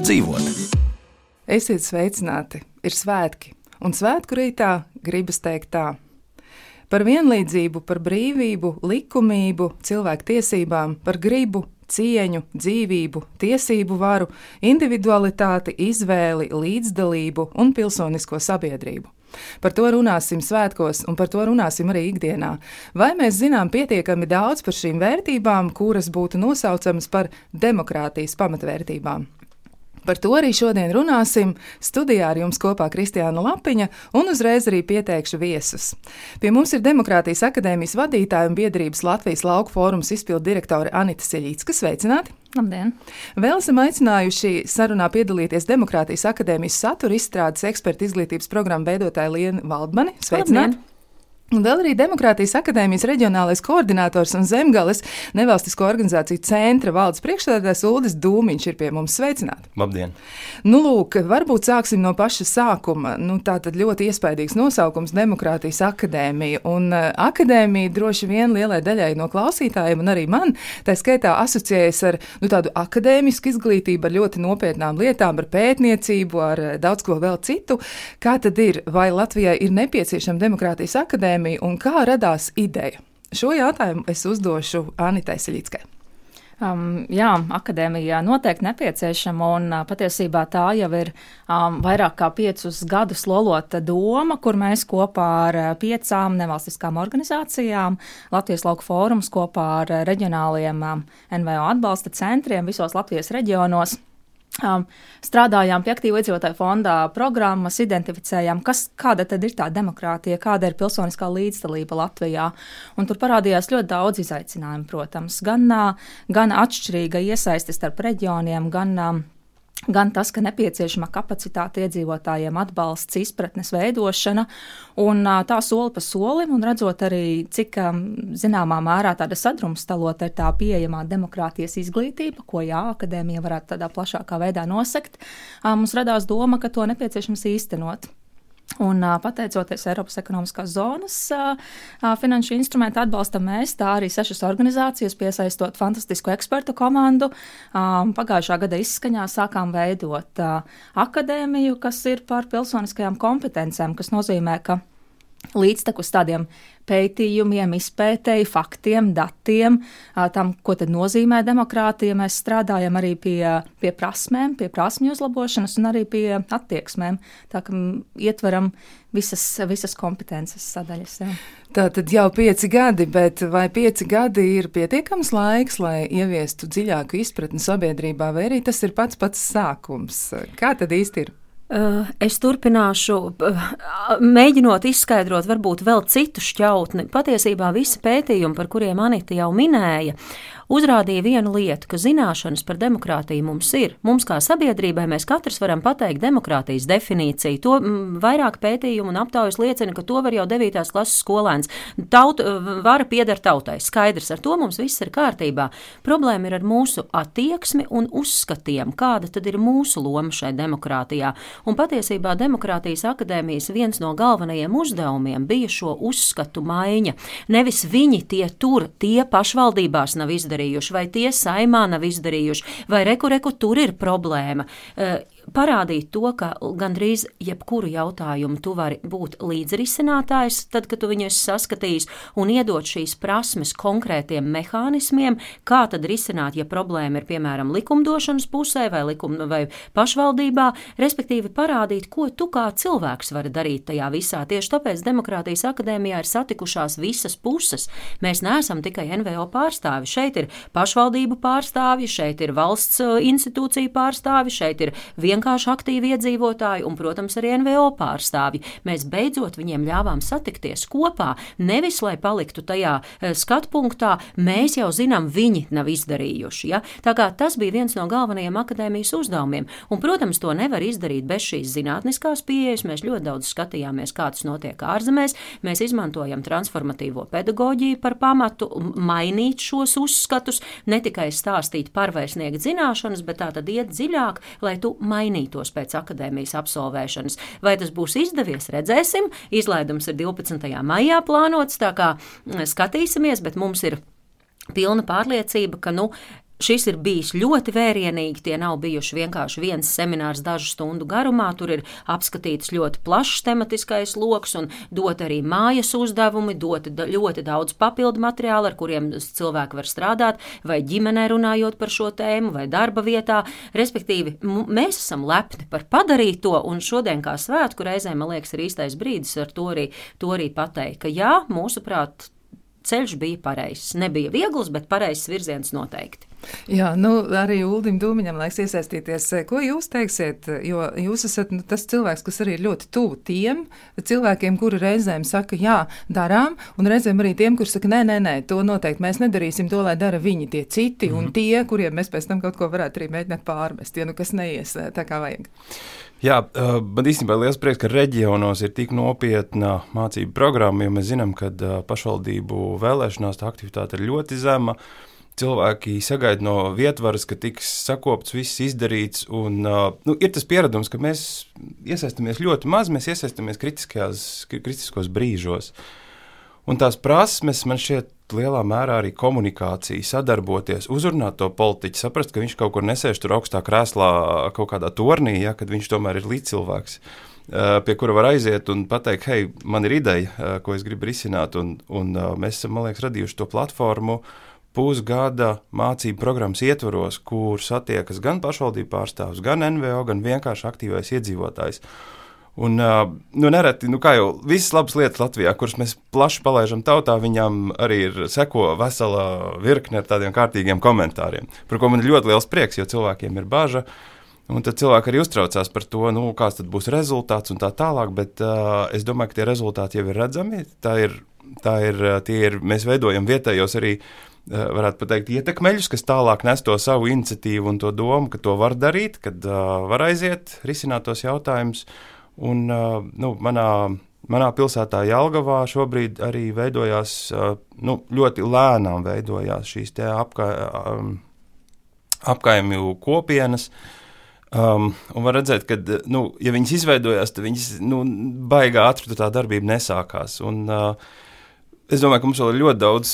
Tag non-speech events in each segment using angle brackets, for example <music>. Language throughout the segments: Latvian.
labāk dzīvot. Esiet sveicināti! Ir svētki, un svētku rītā gribas teikt tā. Par vienlīdzību, par brīvību, likumību, cilvēku tiesībām, par gribu, cieņu, dzīvību, tiesību varu, individualitāti, izvēli, līdzdalību un pilsonisko sabiedrību. Par to runāsim svētkos, un par to runāsim arī ikdienā. Vai mēs zinām pietiekami daudz par šīm vērtībām, kuras būtu nosaucamas par demokrātijas pamatvērtībām? Par to arī šodien runāsim. Studijā ar jums kopā Kristiāna Lapiņa un uzreiz arī pieteikšu viesus. Pie mums ir Demokrātijas akadēmijas vadītāja un biedrības Latvijas lauku fórums izpildu direktore Anita Seļīcka. Sveicināti! Labdien! Vēl esam aicinājuši sarunā piedalīties Demokrātijas akadēmijas satura izstrādes eksperta izglītības programmu veidotāja Lienu Valdmani. Sveicināti! Labdien. Un vēl arī Demokrātijas akadēmijas reģionālais koordinators un Zemgales nevalstisko organizāciju centra valdes priekšstādātājs Uldis Dūmiņš ir pie mums sveicināts. Labdien! Nu, lūk, varbūt sāksim no paša sākuma. Nu, tā tad ļoti iespaidīgs nosaukums - Demokrātijas akadēmija. Un uh, akadēmija droši vien lielai daļai no klausītājiem, un arī man, tā skaitā asociējas ar nu, tādu akadēmisku izglītību, ar ļoti nopietnām lietām, ar pētniecību, ar uh, daudz ko vēl citu. Kā tad ir? Vai Latvijai ir nepieciešama Demokrātijas akadēmija? Akadēmiju un kā radās ideja? Šo jautājumu es uzdošu Anitai Siļickai. Um, jā, akadēmija noteikti nepieciešama, un uh, patiesībā tā jau ir um, vairāk kā piecus gadus lolota doma, kur mēs kopā ar uh, piecām nevalstiskām organizācijām, Latvijas lauku fórums kopā ar uh, reģionāliem um, NVO atbalsta centriem visos Latvijas reģionos strādājām pie aktīvu iedzīvotāju fondā programmas, identificējām, kas, kāda tad ir tā demokrātija, kāda ir pilsoniskā līdzdalība Latvijā. Un tur parādījās ļoti daudz izaicinājumu, protams, gan, gan atšķirīga iesaiste starp reģioniem, gan gan tas, ka nepieciešama kapacitāte iedzīvotājiem, atbalsts, izpratnes veidošana, un tā soli pa solim, un redzot arī, cik zināmā mērā tāda sadrumstalota ir tā pieejamā demokrātijas izglītība, ko jā, akadēmija varētu tādā plašākā veidā nosekt, mums radās doma, ka to nepieciešams īstenot. Un, pateicoties Eiropas ekonomiskās zonas finanšu instrumentu atbalstam, mēs tā arī sešas organizācijas, piesaistot fantastisku ekspertu komandu, pagājušā gada izskaņā sākām veidot akadēmiju, kas ir par pilsoniskajām kompetencēm, kas nozīmē, ka līdztekus tādiem pētījumiem, izpētēji, faktiem, datiem, tam, ko tad nozīmē demokrātija. Mēs strādājam arī pie, pie prasmēm, pie prasmju uzlabošanas un arī pie attieksmēm. Tā kā ietveram visas, visas kompetences sadaļas. Jā. Tā tad jau pieci gadi, bet vai pieci gadi ir pietiekams laiks, lai ieviestu dziļāku izpratni sabiedrībā, vai arī tas ir pats pats sākums? Kā tad īsti ir? Eh, es turpināšu, eh, mēģinot izskaidrot, varbūt vēl citu šķautni. Patiesībā visi pētījumi, par kuriem Anita jau minēja, uzrādīja vienu lietu, ka zināšanas par demokrātiju mums ir. Mums kā sabiedrībai mēs katrs varam pateikt demokrātijas definīciju. To m, mm, vairāk pētījumu un aptaujas liecina, ka to var jau 9. klases skolēns. Tauta vara pieder tautai. Skaidrs, ar to mums viss ir kārtībā. Problēma ir ar mūsu attieksmi un uzskatiem, kāda tad ir mūsu loma šai demokrātijā. Un patiesībā Demokrātijas akadēmijas viens no galvenajiem uzdevumiem bija šo uzskatu maiņa. Nevis viņi tie tur, tie pašvaldībās nav izdarījuši izdarījuši, vai tie saimā nav izdarījuši, vai reku, reku tur ir problēma. Uh, parādīt to, ka gandrīz jebkuru jautājumu tu vari būt līdzrisinātājs, tad, kad tu viņu esi saskatījis, un iedot šīs prasmes konkrētiem mehānismiem, kā tad risināt, ja problēma ir piemēram likumdošanas pusē vai, likum, vai pašvaldībā, respektīvi parādīt, ko tu kā cilvēks vari darīt tajā visā. Tieši tāpēc Demokrātijas akadēmijā ir satikušās visas puses. Mēs neesam tikai NVO pārstāvi. Šeit ir pašvaldību pārstāvji, šeit ir valsts uh, institūcija pārstāvji, šeit ir vienkārši vienkārši aktīvi iedzīvotāji un, protams, arī NVO pārstāvji. Mēs beidzot viņiem ļāvām satikties kopā, nevis lai paliktu tajā eh, skatpunktā, mēs jau zinām, viņi nav izdarījuši. Ja? Tā kā tas bija viens no galvenajiem akadēmijas uzdevumiem. Un, protams, to nevar izdarīt bez šīs zinātniskās pieejas. Mēs ļoti daudz skatījāmies, kā tas notiek ārzemēs. Mēs izmantojam transformatīvo pedagoģiju par pamatu, mainīt šos uzskatus, ne tikai stāstīt par vai sniegt zināšanas, bet tā tad iet dziļāk, lai tu mainītu mainītos pēc akadēmijas absolvēšanas. Vai tas būs izdevies, redzēsim. Izlaidums ir 12. maijā plānots, tā kā mm, skatīsimies, bet mums ir pilna pārliecība, ka nu, Šis ir bijis ļoti vērienīgi. Tie nav bijuši vienkārši viens seminārs dažu stundu garumā. Tur ir apskatīts ļoti plašs tematiskais lokus un dot arī mājas uzdevumi, dot ļoti daudz papildu materiālu, ar kuriem cilvēki var strādāt, vai ģimenē runājot par šo tēmu, vai darba vietā. Respektīvi, mēs esam lepni par padarīto, un šodien, kā svētku reizē, man liekas, ir īstais brīdis ar to arī, to arī pateikt, ka jā, mūsuprāt, ceļš bija pareizs. Nebija viegls, bet pareizs virziens noteikti. Jā, nu, arī Ulim Dūmiņam laiks iesaistīties. Ko jūs teiksiet? Jo jūs esat nu, tas cilvēks, kas arī ir ļoti tuvu tiem cilvēkiem, kuri reizēm saka, jā, darām, un reizēm arī tiem, kuri saka, nē, nē, nē, to noteikti mēs nedarīsim, to lai dara viņi, tie citi, mm -hmm. un mhm. tie, kuriem mēs pēc tam kaut ko varētu arī mēģināt pārmest, ja nu kas neies tā kā vajag. Jā, man īstenībā ir liels prieks, ka reģionos ir tik nopietna mācību programma, jo mēs zinām, ka pašvaldību vēlēšanās tā aktivitāte ir ļoti zema. Cilvēki sagaida no vietvaras, ka tiks sakopts, viss izdarīts. Un, nu, ir tas pieredums, ka mēs iesaistamies ļoti maz, mēs iesaistamies kritiskos brīžos. Un tās prasmes man šķiet lielā mērā arī komunikācija, sadarboties, uzrunāt to politiķu, saprast, ka viņš kaut kur nesēž tur augstā krēslā, kaut kādā tornī, ja, kad viņš tomēr ir līdzcilvēks. Pie kura var aiziet un pateikt, hei, man ir ideja, ko es gribu risināt. Un, un mēs esam, man liekas, radījuši to platformu pusgada mācību programmas ietvaros, kur satiekas gan pašvaldību pārstāvs, gan NVO, gan vienkārši aktīvais iedzīvotājs. Un, nu, nereti, nu, kā jau visas labas lietas Latvijā, kuras mēs plaši palaidām tautā, viņām arī ir seko vesela virkne ar tādiem kārtīgiem komentāriem, par ko man ir ļoti liels prieks, jo cilvēkiem ir bažas. Un tad cilvēki arī uztraucās par to, nu, kāds būs rezultāts un tā tālāk. Bet uh, es domāju, ka tie rezultāti jau ir redzami. Tā ir, tā ir, ir mēs veidojam vietējos arī, varētu teikt, ietekmeļus, kas tālāk nes to savu iniciatīvu un to domu, ka to var darīt, kad uh, var aiziet, risināt tos jautājumus. Un, nu, manā, manā pilsētā Jālgavā šobrīd arī veidojās, nu, ļoti lēnām veidojās šīs apka, apkaimju kopienas. Um, un var redzēt, ka, nu, ja viņas izveidojās, tad viņas nu, baigā ātri tā darbība nesākās. Un, uh, Es domāju, ka mums vēl ir ļoti daudz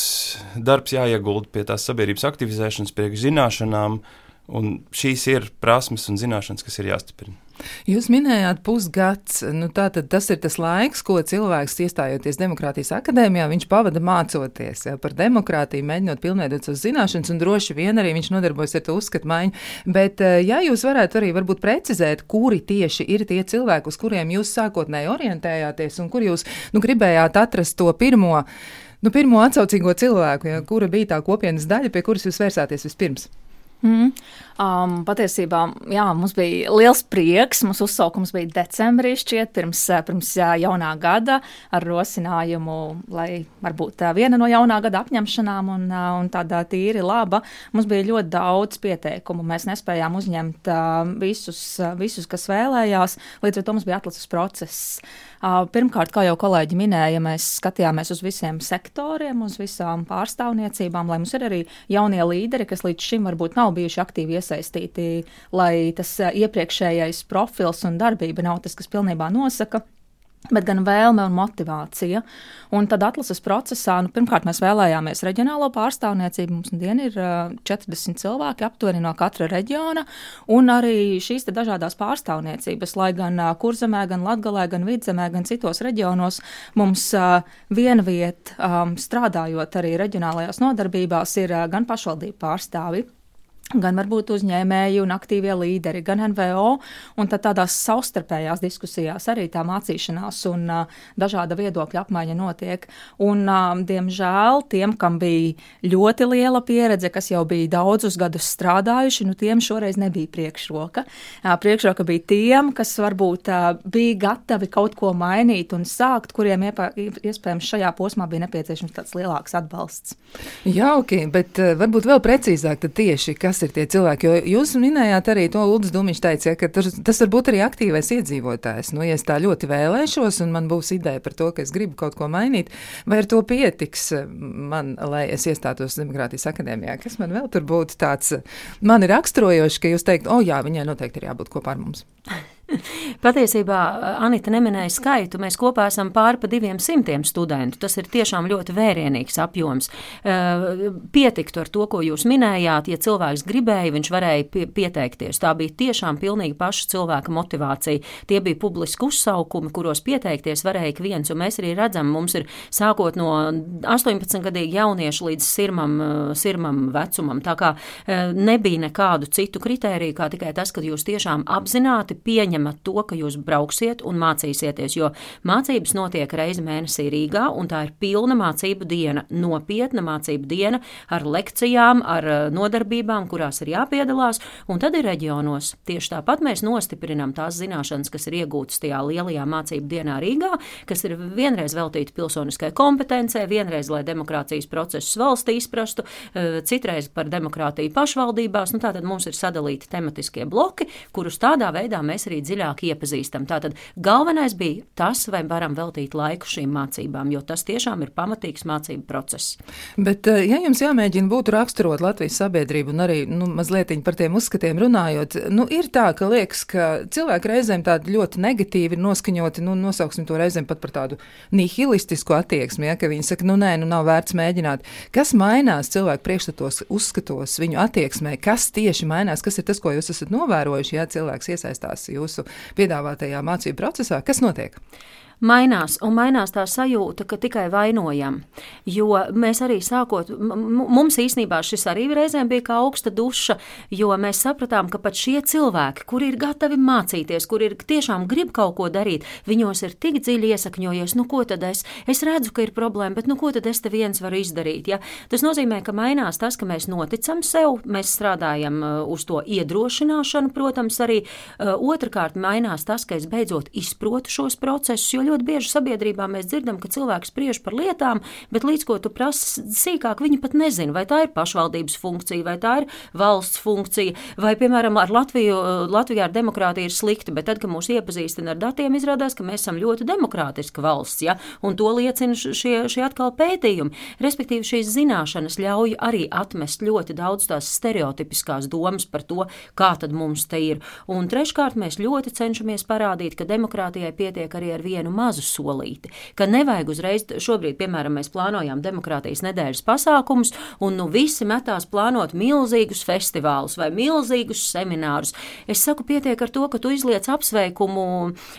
darbs jāiegulda pie tās sabiedrības aktivizēšanas, priekš zināšanām, un šīs ir prasmes un zināšanas, kas ir jāstiprina. Jūs minējāt pusgads. Nu, tātad tas ir tas laiks, ko cilvēks iestājoties Demokrātijas akadēmijā, viņš pavada mācoties ja, par demokrātiju, mēģinot pilnveidot savas zināšanas, un droši vien arī viņš nodarbojas ar to uzskatu maiņu. Bet, eh, ja jūs varētu arī varbūt precizēt, kuri tieši ir tie cilvēki, uz kuriem jūs sākotnēji orientējāties, un kur jūs nu, gribējāt atrast to pirmo, nu, pirmo atsaucīgo cilvēku, ja, kura bija tā kopienas daļa, pie kuras jūs vērsāties vispirms? Mm. Um, patiesībā jā, mums bija liels prieks. Mūsu uzsaukums bija decembrī, šķiet, pirms, pirms jaunā gada, ar rosinājumu, lai varbūt viena no jaunā gada apņemšanām un, un tāda tīri laba. Mums bija ļoti daudz pieteikumu. Mēs nespējām uzņemt visus, visus kas vēlējās, līdz ar to mums bija atlicis process. Pirmkārt, kā jau kolēģi minēja, mēs skatījāmies uz visiem sektoriem, uz visām pārstāvniecībām, lai mums ir arī jaunie līderi, kas līdz šim varbūt nav bijuši aktīvi iesaistīti, lai tas iepriekšējais profils un darbība nav tas, kas pilnībā nosaka bet gan vēlme un motivācija. Un tad atlases procesā, nu, pirmkārt, mēs vēlējāmies reģionālo pārstāvniecību. Mums dien ir 40 cilvēki aptuveni no katra reģiona, un arī šīs dažādas pārstāvniecības, lai gan Kurzemē, gan Latgalē, gan Vidzemē, gan citos reģionos mums viena vieta, strādājot arī reģionālajās nodarbībās, ir gan pašvaldību pārstāvi gan varbūt uzņēmēji un aktīvie līderi, gan NVO, un tad tādās savstarpējās diskusijās arī tā mācīšanās un uh, dažāda viedokļa apmaiņa notiek. Un, uh, diemžēl, tiem, kam bija ļoti liela pieredze, kas jau bija daudzus gadus strādājuši, nu tiem šoreiz nebija priekšroka. Uh, priekšroka bija tiem, kas varbūt uh, bija gatavi kaut ko mainīt un sākt, kuriem iepā, iespējams šajā posmā bija nepieciešams tāds lielāks atbalsts. Jauki, bet uh, varbūt vēl precīzāk tieši, kas kas ir tie cilvēki. Jo jūs minējāt arī to, Lūdzu, Dūmiņš teica, ja, ka tas, tas var būt arī aktīvais iedzīvotājs. Nu, ja es tā ļoti vēlēšos, un man būs ideja par to, ka es gribu kaut ko mainīt, vai ar to pietiks man, lai es iestātos Demokrātijas akadēmijā, kas man vēl tur būtu tāds, man ir raksturojoši, ka jūs teikt, o oh, jā, viņai noteikti ir jābūt kopā ar mums. <laughs> Patiesībā Anita neminēja skaitu. Mēs kopā esam pāri pa diviem simtiem studentu. Tas ir tiešām ļoti vērienīgs apjoms. Pietiktu ar to, ko jūs minējāt. Ja cilvēks gribēja, viņš varēja pie, pieteikties. Tā bija tiešām pilnīgi paša cilvēka motivācija. Tie bija publiski uzsaukumi, kuros pieteikties varēja ik viens. Un mēs arī redzam, mums ir sākot no 18 gadīgi jauniešu līdz sirmam, sirmam vecumam. Tā kā nebija nekādu citu kritēriju, kā tikai tas, ka jūs tiešām apzināti pieņemat to, ka jūs brauksiet un mācīsieties, jo mācības notiek reizi mēnesī Rīgā, un tā ir pilna mācību diena, nopietna mācību diena ar lekcijām, ar eh, nodarbībām, kurās ir jāpiedalās, un tad ir reģionos. Tieši tāpat mēs nostiprinām tās zināšanas, kas ir iegūtas tajā lielajā mācību dienā Rīgā, kas ir vienreiz veltīta pilsoniskai kompetencei, vienreiz, lai demokrātijas procesus valstī izprastu, eh, citreiz par demokrātiju pašvaldībās. Nu, tātad mums ir sadalīti tematiskie bloki, kurus tādā veidā mēs arī dziļāk iepazīstam. Tātad galvenais bija tas, vai varam veltīt laiku šīm mācībām, jo tas tiešām ir pamatīgs mācību process. Bet, eh, ja jums jāmēģina būt raksturot Latvijas sabiedrību un arī nu, mazliet par tiem uzskatiem runājot, nu, ir tā, ka liekas, ka cilvēki reizēm tādi ļoti negatīvi ir noskaņoti, nu, nosauksim to reizēm pat par tādu nihilistisku attieksmi, ja, ka viņi saka, nu, nē, nu, nav vērts mēģināt. Kas mainās cilvēku priekšstatos, uzskatos, viņu attieksmē, kas tieši mainās, kas ir tas, ko jūs esat novērojuši, ja cilvēks iesaistās jūsu piedāvātajā mācību procesā? Kas notiek? Mainās, un mainās tā sajūta, ka tikai vainojam. Jo mēs arī sākot, mums īstenībā šis arī reizēm bija kā augsta duša, jo mēs sapratām, ka pat šie cilvēki, kuri ir gatavi mācīties, kuri ir tiešām grib kaut ko darīt, viņos ir tik dziļi iesakņojies, nu ko tad es, es redzu, ka ir problēma, bet nu ko tad es te viens varu izdarīt. Ja? Tas nozīmē, ka mainās tas, ka mēs noticam sev, mēs strādājam uh, uz to iedrošināšanu, protams, arī uh, otrkārt mainās tas, ka es beidzot izprotu šos procesus, jo ļoti bieži sabiedrībā mēs dzirdam, ka cilvēks spriež par lietām, bet līdz ko tu prasi sīkāk, viņi pat nezina, vai tā ir pašvaldības funkcija, vai tā ir valsts funkcija, vai, piemēram, ar Latviju, Latvijā ar demokrātiju ir slikti, bet tad, kad mūs iepazīstina ar datiem, izrādās, ka mēs esam ļoti demokrātiska valsts, ja? un to liecina šie, šie atkal pētījumi. Respektīvi, šīs zināšanas ļauj arī atmest ļoti daudz tās stereotipiskās domas par to, kā tad mums te ir. Un treškārt, mēs ļoti cenšamies parādīt, ka demokrātijai pietiek arī ar vienu mazu solīti, ka nevajag uzreiz, šobrīd, piemēram, mēs plānojām demokrātijas nedēļas pasākumus, un nu visi metās plānot milzīgus festivālus vai milzīgus seminārus. Es saku, pietiek ar to, ka tu izliec apsveikumu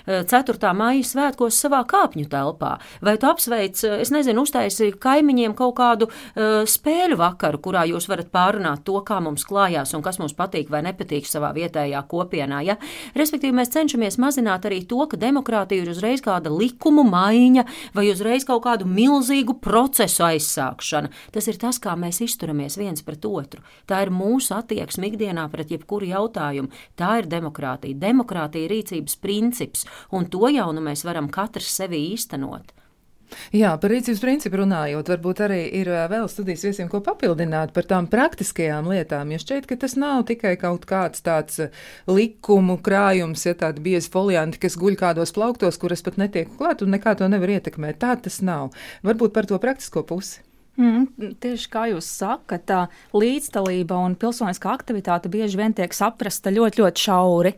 4. Eh, maija svētkos savā kāpņu telpā, vai tu apsveic, eh, es nezinu, uztaisi kaimiņiem kaut kādu uh, spēļu vakaru, kurā jūs varat pārunāt to, kā mums klājās un kas mums patīk vai nepatīk savā vietējā kopienā. Ja? Respektīvi, mēs cenšamies mazināt arī to, ka demokrātija ir uzreiz kāda likumu maiņa vai uzreiz kaut kādu milzīgu procesu aizsākšana. Tas ir tas, kā mēs izturamies viens pret otru. Tā ir mūsu attieksme ikdienā pret jebkuru jautājumu. Tā ir demokrātija. Demokrātija ir rīcības princips, un to jau nu mēs varam katrs sevi īstenot. Jā, par rīcības principu runājot, varbūt arī ir vēl studijas viesiem, ko papildināt par tām praktiskajām lietām. Jo šķiet, ka tas nav tikai kaut kāds tāds likumu krājums, ja tādi biezi folianti, kas guļ kādos plauktos, kuras pat netiek klāt un nekā to nevar ietekmēt. Tā tas nav. Varbūt par to praktisko pusi. Mm, tieši kā jūs sakat, tā līdzdalība un pilsoniskā aktivitāte bieži vien tiek saprasta ļoti, ļoti šauri.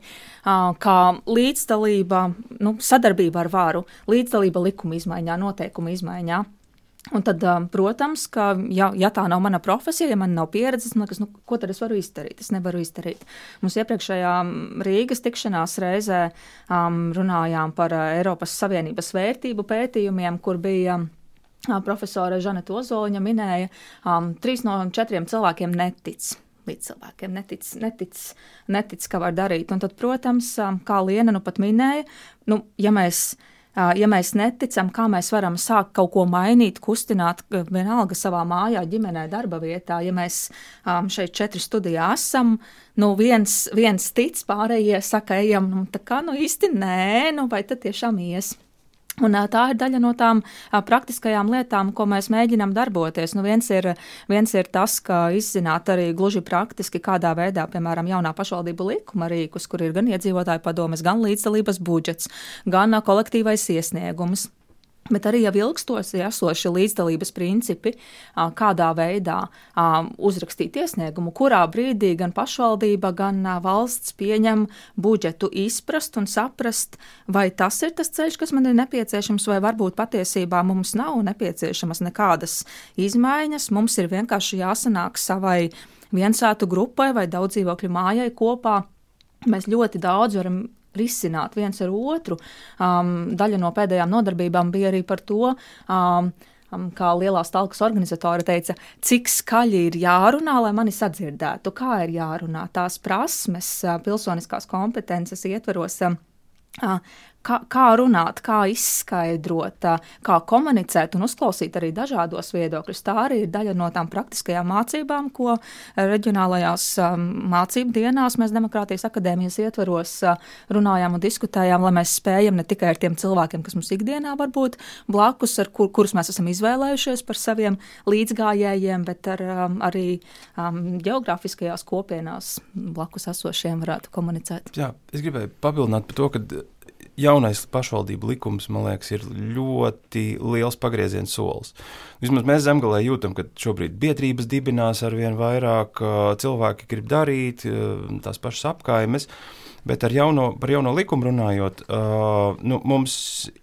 Kā līdzdalība, nu, sadarbība ar varu, līdzdalība likuma izmaiņā, noteikuma izmaiņā. Un tad, protams, ka, ja, ja tā nav mana profesija, ja man nav pieredzes, man liekas, nu, ko tad es varu izdarīt? Es nevaru izdarīt. Mums iepriekšējā Rīgas tikšanās reizē um, runājām par Eiropas Savienības vērtību pētījumiem, kur bija profesora Žaneta Ozoliņa minēja, um, trīs no četriem cilvēkiem netic. Līdz cilvēkiem netic, netic, netic, ka var darīt. Un tad, protams, kā Liena nu pat minēja, nu, ja mēs ja mēs neticam, kā mēs varam sākt kaut ko mainīt, kustināt, vienalga savā mājā, ģimenē, darba vietā, ja mēs šeit četri studijā esam, nu viens, viens tic, pārējie saka, ejam, nu tā kā nu īsti nē, nu vai tad tiešām ies. Un, tā ir daļa no tām praktiskajām lietām, ko mēs mēģinām darboties. Nu, viens, ir, viens ir tas, ka izzināt arī gluži praktiski, kādā veidā, piemēram, jaunā pašvaldību likuma rīkus, kur ir gan iedzīvotāju padomes, gan līdzdalības budžets, gan kolektīvais iesniegums. Bet arī jau ilgstoši esoši līdzdalības principi, kādā veidā uzrakstīt iesniegumu, kurā brīdī gan pašvaldība, gan valsts pieņem budžetu, izprast un saprast, vai tas ir tas ceļš, kas man ir nepieciešams, vai varbūt patiesībā mums nav nepieciešamas nekādas izmaiņas, mums ir vienkārši jāsanāk savai viensātu grupai vai daudz dzīvokļu mājai kopā. Mēs ļoti daudz varam risināt viens ar otru. Um, daļa no pēdējām nodarbībām bija arī par to. Um, um kā lielās talkas organizatora teica, cik skaļi ir jārunā, lai mani sadzirdētu, kā ir jārunā. Tās prasmes, uh, pilsoniskās kompetences ietveros um, kā, kā runāt, kā izskaidrot, kā komunicēt un uzklausīt arī dažādos viedokļus. Tā arī ir daļa no tām praktiskajām mācībām, ko reģionālajās mācību dienās mēs Demokrātijas akadēmijas ietvaros runājām un diskutējām, lai mēs spējam ne tikai ar tiem cilvēkiem, kas mums ikdienā var būt blakus, ar kur, kurus mēs esam izvēlējušies par saviem līdzgājējiem, bet ar, arī um, geogrāfiskajās kopienās blakus esošiem varētu komunicēt. Jā, es gribēju papildināt par to, ka jaunais pašvaldību likums, man liekas, ir ļoti liels pagrieziena solis. Vismaz mēs zemgālē jūtam, ka šobrīd biedrības dibinās ar vien vairāk, cilvēki grib darīt tās pašas apkaimes. Bet jauno, par jauno likumu runājot, uh, nu, mums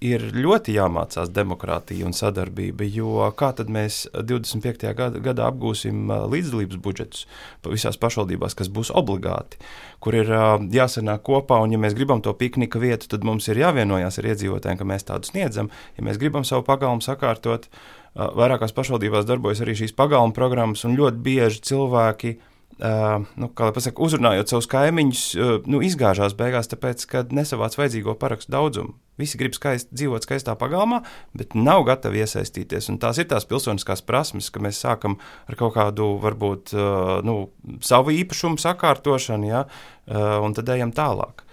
ir ļoti jāmācās demokrātija un sadarbība, jo kā tad mēs 25. Gada, gadā apgūsim uh, līdzdalības budžetus visās pašvaldībās, kas būs obligāti, kur ir uh, jāsanāk kopā, un ja mēs gribam to piknika vietu, tad mums ir jāvienojās ar iedzīvotājiem, ka mēs tādu sniedzam. Ja mēs gribam savu pagalmu sakārtot, uh, vairākās pašvaldībās darbojas arī šīs pagalmu programmas, un ļoti bieži cilvēki Uh, nu, kā lai pasaka, uzrunājot savus kaimiņus, uh, nu, izgāžās beigās, tāpēc, ka nesavāc vajadzīgo parakstu daudzumu. Visi grib skaist, dzīvot skaistā pagalmā, bet nav gatavi iesaistīties. Un tās ir tās pilsoniskās prasmes, ka mēs sākam ar kaut kādu, varbūt, uh, nu, savu īpašumu sakārtošanu, ja, un tad ejam tālāk.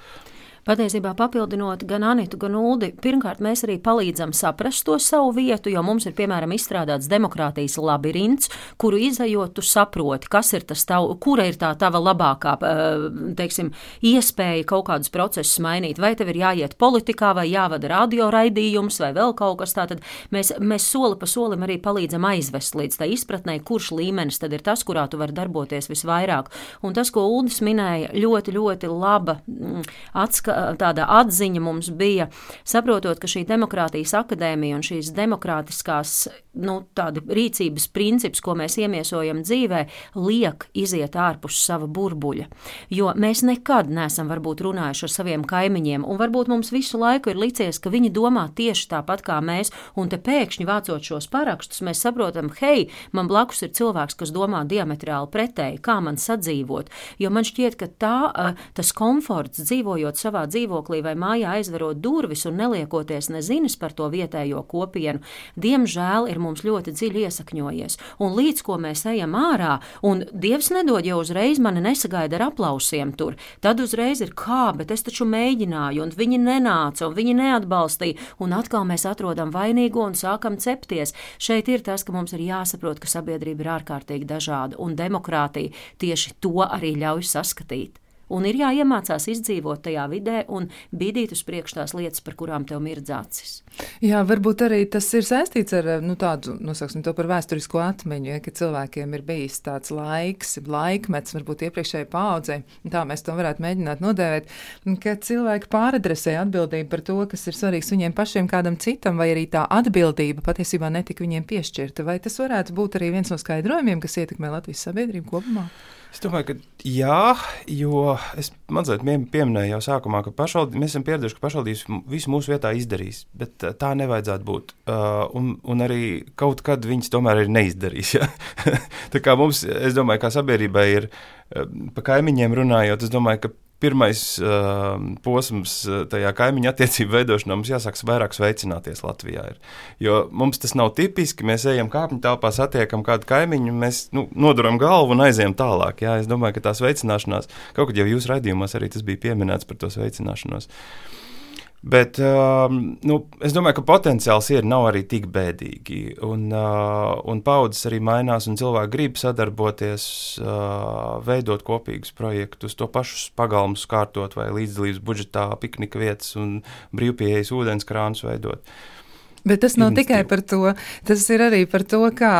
Patiesībā papildinot gan Anitu, gan Uldi, pirmkārt mēs arī palīdzam saprast to savu vietu, jo mums ir piemēram izstrādāts demokrātijas labirints, kuru izējot, tu saproti, kas ir tas tavu, kura ir tā tava labākā, eh, teiksim, iespēja kaut kādus procesus mainīt. Vai tev ir jāiet politikā, vai jāvada radio raidījums, vai vēl kaut kas tāds. Mēs, mēs soli pa solim arī palīdzam aizvest līdz tai izpratnē, kurš līmenis tad ir tas, kurā tu vari darboties visvairāk. Un tas, ko Uldis minēja, ļoti, ļoti laba mm, atskata tāda atziņa mums bija, saprotot, ka šī demokrātijas akadēmija un šīs demokrātiskās nu, rīcības princips, ko mēs iemiesojam dzīvē, liek iziet ārpus sava burbuļa. Jo mēs nekad neesam varbūt runājuši ar saviem kaimiņiem, un varbūt mums visu laiku ir licies, ka viņi domā tieši tāpat kā mēs, un te pēkšņi vācot šos parakstus, mēs saprotam, hei, man blakus ir cilvēks, kas domā diametrāli pretēji, kā man sadzīvot. Jo man šķiet, ka tā, tas komforts dzīvojot savā dzīvoklī vai mājā aizverot durvis un neliekoties nezinis par to vietējo kopienu, diemžēl ir mums ļoti dziļi iesakņojies. Un līdz ko mēs ejam ārā, un Dievs nedod jau uzreiz mani nesagaida ar aplausiem tur, tad uzreiz ir kā, bet es taču mēģināju, un viņi nenāca, un viņi neatbalstīja, un atkal mēs atrodam vainīgo un sākam cepties. Šeit ir tas, ka mums ir jāsaprot, ka sabiedrība ir ārkārtīgi dažāda, un demokrātija tieši to arī ļauj saskatīt. Un ir jāiemācās izdzīvot tajā vidē un bīdīt uz priekšu tās lietas, par kurām tev mirdz acis. Jā, varbūt arī tas ir saistīts ar nu, tādu, nosaksim to par vēsturisko atmiņu, ja, ka cilvēkiem ir bijis tāds laiks, laikmets, varbūt iepriekšējai paudzei, tā mēs to varētu mēģināt nodēvēt, ka cilvēki pāradresē atbildību par to, kas ir svarīgs viņiem pašiem kādam citam, vai arī tā atbildība patiesībā netika viņiem piešķirta. Vai tas varētu būt arī viens no skaidrojumiem, kas ietekmē Latvijas sabiedrību kopumā? Es domāju, ka jā, jo es mazliet pieminēju jau sākumā, ka mēs esam pieraduši, ka pašvaldības visu mūsu vietā izdarīs, bet tā nevajadzētu būt. Uh, un, un arī kaut kad viņas tomēr ir neizdarījis. Ja? <laughs> tā kā mums, es domāju, kā sabiedrībai ir pa kaimiņiem runājot, es domāju, ka pirmais uh, posms tajā kaimiņu attiecību veidošanā mums jāsāk vairāk sveicināties Latvijā. Ir. Jo mums tas nav tipiski. Mēs ejam kāpņu telpā, satiekam kādu kaimiņu, mēs nu, noduram galvu un aizējam tālāk. Jā. Es domāju, ka tā sveicināšanās, kaut kad jau jūsu raidījumos arī tas bija pieminēts par to sveicināšanos. Uh, Bet um, nu, es domāju, ka potenciāls ir nav arī tik bēdīgi. Un, uh, un paudzes arī mainās, un cilvēki grib sadarboties, uh, veidot kopīgus projektus, to pašu pagalmus kārtot vai līdzdalības budžetā, piknika vietas un brīvpieejas ūdenskrānus veidot. Bet tas nav tikai par to, tas ir arī par to, kā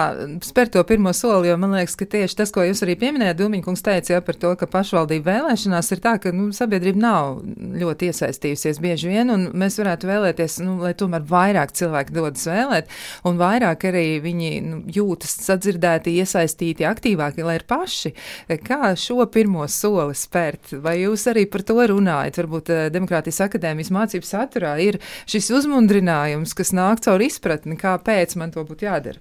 spērt to pirmo soli, jo man liekas, ka tieši tas, ko jūs arī pieminējāt, Dūmiņkungs teica, ja par to, ka pašvaldību vēlēšanās ir tā, ka nu, sabiedrība nav ļoti iesaistījusies bieži vien, un mēs varētu vēlēties, nu, lai tomēr vairāk cilvēki dodas vēlēt, un vairāk arī viņi nu, jūtas sadzirdēti, iesaistīti, aktīvāki, lai ir paši. Kā šo pirmo soli spērt? Vai jūs arī par to runājat? Varbūt eh, Demokrātijas akadēmijas mācību saturā ir šis uzmundrinājums, kas nāk nāk caur izpratni, kāpēc man to būtu jādara.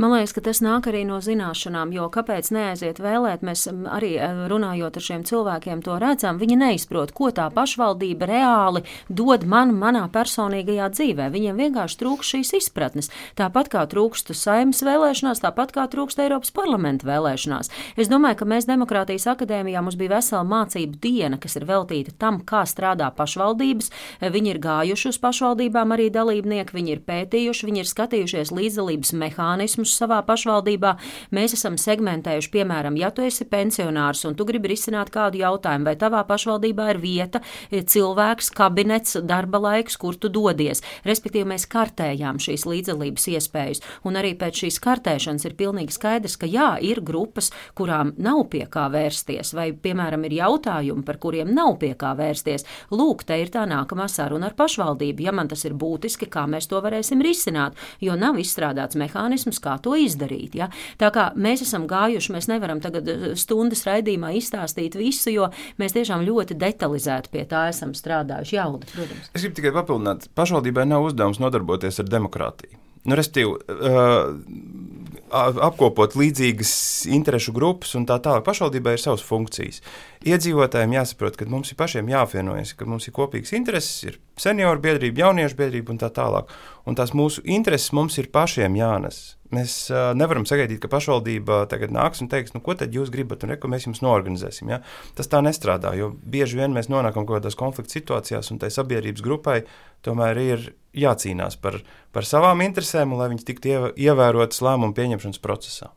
Man liekas, ka tas nāk arī no zināšanām, jo kāpēc neaiziet vēlēt, mēs arī eh, runājot ar šiem cilvēkiem to redzam, viņi neizprot, ko tā pašvaldība reāli dod man manā personīgajā dzīvē. Viņiem vienkārši trūkst šīs izpratnes. Tāpat kā trūkst saimnes vēlēšanās, tāpat kā trūkst Eiropas parlamenta vēlēšanās. Es domāju, ka mēs Demokrātijas akadēmijā mums bija vesela mācību diena, kas ir veltīta tam, kā strādā pašvaldības. Viņi ir gājuši uz pašvaldībām arī dalībnieki, viņi ir pētījuši, viņi ir skatījušies līdzdalības mehānismus resursus savā pašvaldībā. Mēs esam segmentējuši, piemēram, ja tu esi pensionārs un tu gribi risināt kādu jautājumu, vai tavā pašvaldībā ir vieta, cilvēks, kabinets, darba laiks, kur tu dodies. Respektīvi, mēs kartējām šīs līdzdalības iespējas, un arī pēc šīs kartēšanas ir pilnīgi skaidrs, ka jā, ir grupas, kurām nav pie kā vērsties, vai, piemēram, ir jautājumi, par kuriem nav pie kā vērsties. Lūk, te ir tā nākamā saruna ar pašvaldību, ja man tas ir būtiski, kā mēs to varēsim risināt, jo nav izstrādāts mehānisms, kā to izdarīt. Ja? Tā kā mēs esam gājuši, mēs nevaram tagad eh, stundas raidījumā izstāstīt visu, jo mēs tiešām ļoti detalizēti pie tā esam strādājuši. Jauda, protams. Es gribu tikai papildināt, pašvaldībai nav uzdevums nodarboties ar demokrātiju. Nu, restīvi, uh, apkopot līdzīgas interesu grupas un tā tālāk. Pašvaldībai ir savas funkcijas. Iedzīvotājiem jāsaprot, ka mums ir pašiem jāapvienojas, ka mums ir kopīgas intereses, ir senioru biedrība, jauniešu biedrība un tā tālāk. Un tās mūsu intereses mums ir pašiem jānes. Mēs uh, nevaram sagaidīt, ka pašvaldība tagad nāks un teiks, nu, ko tad jūs gribat, un ko mēs jums norganizēsim. Ja? Tas tā nestrādā, jo bieži vien mēs nonākam kaut kādās konflikta situācijās, un tai sabiedrības grupai tomēr ir jācīnās par, par savām interesēm, un lai viņas tiktu ievērotas lēmumu pieņemšanas procesā.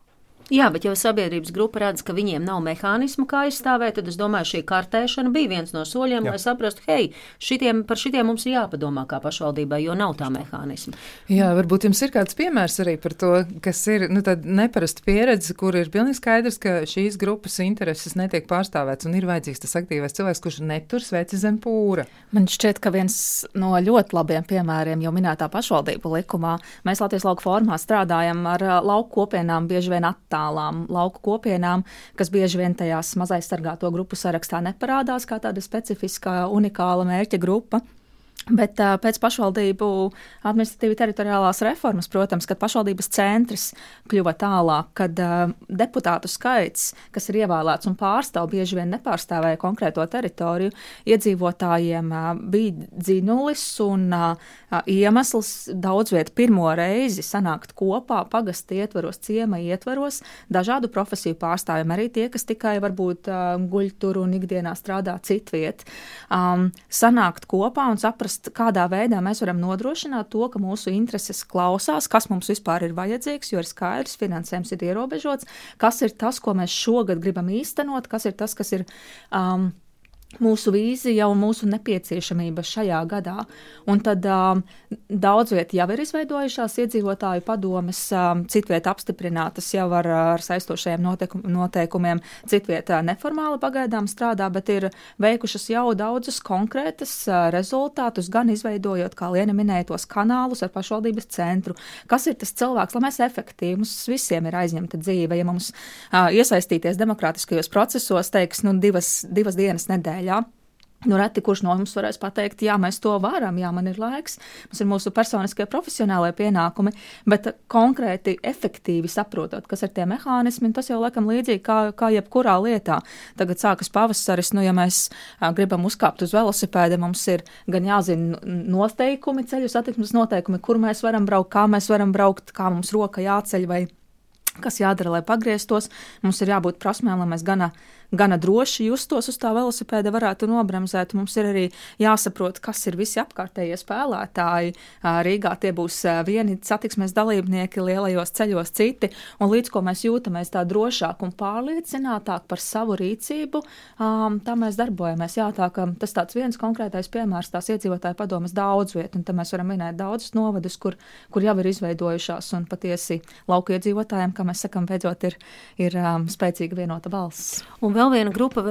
Jā, bet jau sabiedrības grupa redz, ka viņiem nav mehānismu, kā aizstāvēt, tad es domāju, šī kartēšana bija viens no soļiem, Jā. lai saprastu, hei, šitiem, par šitiem mums ir jāpadomā kā pašvaldībai, jo nav tā mehānisma. Jā, varbūt jums ir kāds piemērs arī par to, kas ir nu, neparasta pieredze, kur ir pilnīgi skaidrs, ka šīs grupas intereses netiek pārstāvēts un ir vajadzīgs tas aktīvais cilvēks, kurš netur sveci zem pūra. Man šķiet, ka viens no ļoti labiem piemēriem jau minētā pašvaldību likumā, mēs Latvijas lauku formā strādājam ar lauku kopienām bieži vien attālināti attālām lauku kopienām, kas bieži vien tajās mazaizsargāto grupu sarakstā neparādās kā tāda specifiska, unikāla mērķa grupa. Bet uh, pēc pašvaldību administratīvi teritoriālās reformas, protams, kad pašvaldības centrs kļuva tālāk, kad uh, deputātu skaits, kas ir ievēlēts un pārstāv, bieži vien nepārstāvēja konkrēto teritoriju, iedzīvotājiem uh, bija dzinulis un iemesls daudz viet pirmo reizi sanākt kopā, pagasti ietvaros, ciema ietvaros, dažādu profesiju pārstāvjiem, arī tie, kas tikai varbūt guļ tur un ikdienā strādā citviet, um, sanākt kopā un saprast, saprast, kādā veidā mēs varam nodrošināt to, ka mūsu intereses klausās, kas mums vispār ir vajadzīgs, jo ir skaidrs, finansējums ir ierobežots, kas ir tas, ko mēs šogad gribam īstenot, kas ir tas, kas ir. Um, mūsu vīzija un mūsu nepieciešamība šajā gadā. Un tad um, daudz viet jau ir izveidojušās iedzīvotāju padomes, um, citviet apstiprinātas jau ar, ar saistošajiem noteikum, noteikumiem, citviet uh, neformāli pagaidām strādā, bet ir veikušas jau daudzus konkrētus uh, rezultātus, gan izveidojot, kā Liena minēja, tos kanālus ar pašvaldības centru. Kas ir tas cilvēks, lai mēs efektīvi, mums visiem ir aizņemta dzīve, ja mums uh, iesaistīties demokrātiskajos procesos, teiks, nu, divas, divas dienas nedēļā nedēļā. Nu, reti kurš no mums varēs pateikt, jā, mēs to varam, jā, man ir laiks, mums ir mūsu personiskie profesionālie pienākumi, bet konkrēti, efektīvi saprotot, kas ir tie mehānismi, tas jau laikam līdzīgi kā, kā jebkurā lietā. Tagad sākas pavasaris, nu, ja mēs a, gribam uzkāpt uz velosipēda, mums ir gan jāzina noteikumi, ceļu satiksmes noteikumi, kur mēs varam braukt, kā mēs varam braukt, kā mums roka jāceļ vai kas jādara, lai pagrieztos. Mums ir jābūt prasmēm, lai mēs gana gana droši justos uz tā velosipēda, varētu nobremzēt. Mums ir arī jāsaprot, kas ir visi apkārtējie spēlētāji. Rīgā tie būs vieni satiksmes dalībnieki, lielajos ceļos citi, un līdz ko mēs jūtamies tā drošāk un pārliecinātāk par savu rīcību, tā mēs darbojamies. Jā, tā tas tāds viens konkrētais piemērs, tās iedzīvotāju padomas daudz vietu, un tam mēs varam minēt daudzus novadus, kur, kur jau ir izveidojušās, un patiesi lauku iedzīvotājiem, kā mēs sakam, beidzot ir, ir um, spēcīga vienota balss. Un vēl vēl viena grupa,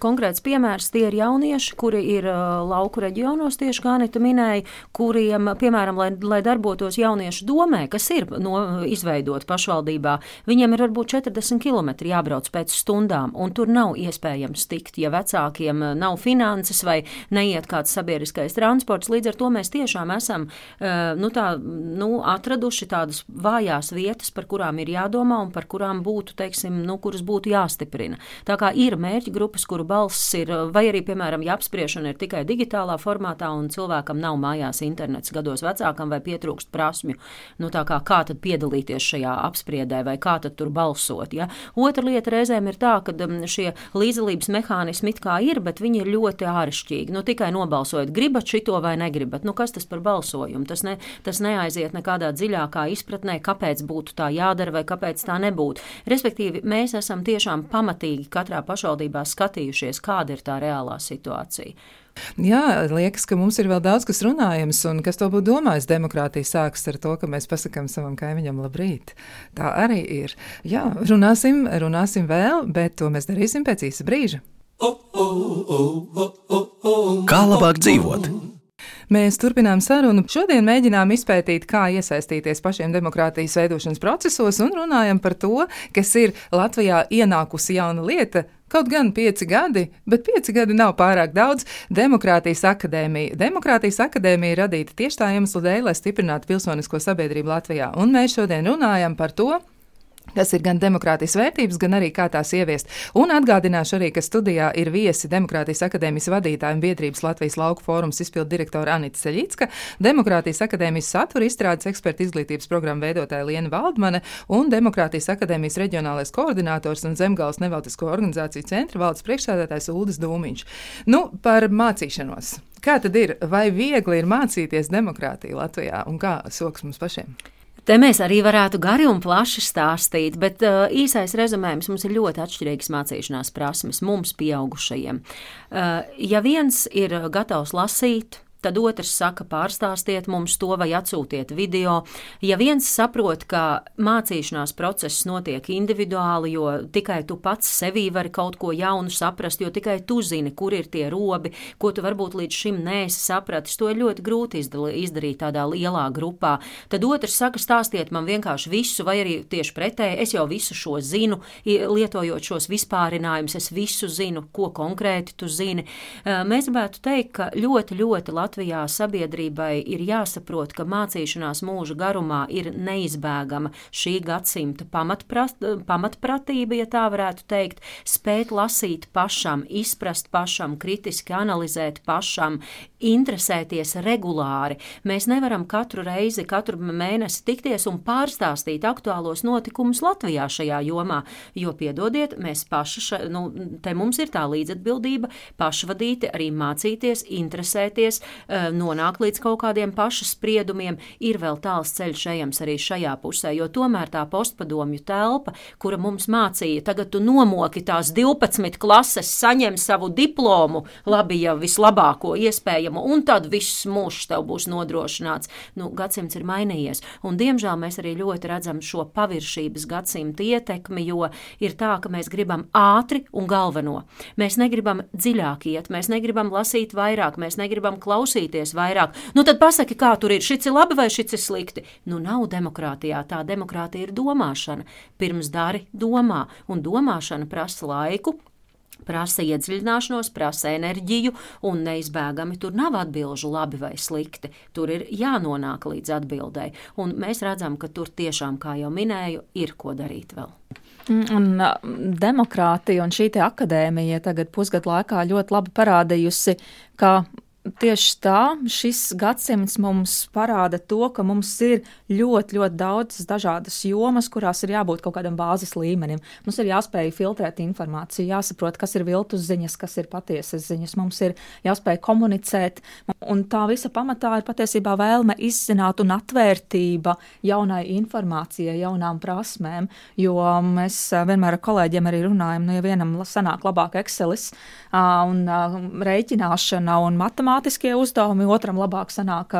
konkrēts piemērs, tie ir jaunieši, kuri ir lauku reģionos, tieši kā Anita minēja, kuriem, piemēram, lai, lai darbotos jauniešu domē, kas ir no, izveidot pašvaldībā, viņiem ir varbūt 40 km jābrauc pēc stundām, un tur nav iespējams tikt, ja vecākiem nav finanses vai neiet kāds sabiedriskais transports. Līdz ar to mēs tiešām esam nu, tā, nu, atraduši tādas vājās vietas, par kurām ir jādomā un par kurām būtu, teiksim, nu, kuras būtu jāstiprina. Tā kā ir mērķa grupas, kuru balss ir, vai arī, piemēram, ja apspriešana ir tikai digitālā formātā un cilvēkam nav mājās internets gados vecākam vai pietrūkst prasmju, nu tā kā kā tad piedalīties šajā apspriedē vai kā tad tur balsot. Ja? Otra lieta reizēm ir tā, ka um, šie līdzdalības mehānismi it kā ir, bet viņi ir ļoti āršķirīgi. Nu, tikai nobalsojot, gribat šito vai negribat. Nu, kas tas par balsojumu? Tas, ne, tas neaiziet nekādā dziļākā izpratnē, kāpēc būtu tā jādara vai kāpēc tā nebūtu. Respektīvi, mēs esam tiešām pamatīgi katrā katrā pašvaldībā skatījušies, kāda ir tā reālā situācija. Jā, liekas, ka mums ir vēl daudz kas runājams, un kas to būtu domājis. Demokrātija sākas ar to, ka mēs pasakām savam kaimiņam labrīt. Tā arī ir. Jā, runāsim, runāsim vēl, bet to mēs darīsim pēc īsa brīža. Kā labāk dzīvot? Mēs turpinām sarunu. Šodien mēģinām izpētīt, kā iesaistīties pašiem demokrātijas veidošanas procesos un runājam par to, kas ir Latvijā ienākusi jauna lieta. Kaut gan pieci gadi, bet pieci gadi nav pārāk daudz. Demokrātijas akadēmija. Demokrātijas akadēmija ir radīta tieši tā iemesla dēļ, lai stiprinātu pilsonisko sabiedrību Latvijā. Un mēs šodien runājam par to, kas ir gan demokrātijas vērtības, gan arī kā tās ieviest. Un atgādināšu arī, ka studijā ir viesi Demokrātijas akadēmijas vadītāja un biedrības Latvijas lauku fórums izpildu direktora Anita Ceļicka, Demokrātijas akadēmijas satura izstrādes eksperta izglītības programmu veidotāja Liena Valdmane un Demokrātijas akadēmijas reģionālais koordinators un Zemgales nevalstisko organizāciju centra valdes priekšsēdētājs Uldis Dūmiņš. Nu, par mācīšanos. Kā tad ir? Vai viegli ir mācīties demokrātiju Latvijā un kā soks mums pašiem? Te mēs arī varētu gari un plaši stāstīt, bet uh, īsais rezumējums mums ir ļoti atšķirīgas mācīšanās prasmes mums, pieaugušajiem. Uh, ja viens ir gatavs lasīt, Tad otrs saka, pārstāstiet mums to vai atsūtiet video. Ja viens saprot, ka mācīšanās process notiek individuāli, jo tikai tu pats sevī vari kaut ko jaunu saprast, jo tikai tu zini, kur ir tie robi, ko tu varbūt līdz šim neesi sapratis, to ir ļoti grūti izdarīt tādā lielā grupā. Tad otrs saka, stāstiet man vienkārši visu, vai arī tieši pretēji, es jau visu šo zinu, lietojot šos vispārinājumus, es visu zinu, ko konkrēti tu zini. Mēs gribētu teikt, ka ļoti, ļoti Latvijas Latvijā sabiedrībai ir jāsaprot, ka mācīšanās mūža garumā ir neizbēgama šī gadsimta pamatprat, pamatpratība, ja tā varētu teikt, spēt lasīt pašam, izprast pašam, kritiski analizēt pašam, interesēties regulāri. Mēs nevaram katru reizi, katru mēnesi tikties un pārstāstīt aktuālos notikumus Latvijā šajā jomā, jo, piedodiet, mēs paši, ša, nu, te mums ir tā līdzatbildība pašvadīti arī mācīties, interesēties, eh, nonākt līdz kaut kādiem pašu spriedumiem. Ir vēl tāls ceļš ejams arī šajā pusē, jo tomēr tā postpadomju telpa, kura mums mācīja, tagad tu nomoki tās 12 klases, saņem savu diplomu, labi jau vislabāko iespēju pieejama, un tad viss mūžs tev būs nodrošināts. Nu, gadsimts ir mainījies, un diemžēl mēs arī ļoti redzam šo paviršības gadsimta ietekmi, jo ir tā, ka mēs gribam ātri un galveno. Mēs negribam dziļāk iet, mēs negribam lasīt vairāk, mēs negribam klausīties vairāk. Nu, tad pasaki, kā tur ir, šis ir labi vai šis ir slikti. Nu, nav demokrātijā, tā demokrātija ir domāšana. Pirms dari, domā, un domāšana prasa laiku, prasa iedziļināšanos, prasa enerģiju, un neizbēgami tur nav atbilžu labi vai slikti. Tur ir jānonāk līdz atbildēji, un mēs redzam, ka tur tiešām, kā jau minēju, ir ko darīt vēl. Mm, un demokrātija un šī akadēmija tagad pusgadu laikā ļoti labi parādījusi, ka Tieši tā, šis gadsimts mums parāda to, ka mums ir ļoti, ļoti daudzas dažādas jomas, kurās ir jābūt kaut kādam bāzes līmenim. Mums ir jāspēj filtrēt informāciju, jāsaprot, kas ir viltus ziņas, kas ir patiesas ziņas. Mums ir jāspēj komunicēt, un tā visa pamatā ir patiesībā vēlme izzināt un atvērtība jaunai informācijai, jaunām prasmēm. Jo mēs vienmēr ar kolēģiem arī runājam, nu, ja vienam sanāk labāk Excelis un rēķināšana un matemātika matemātiskie uzdevumi, otram labāk sanāk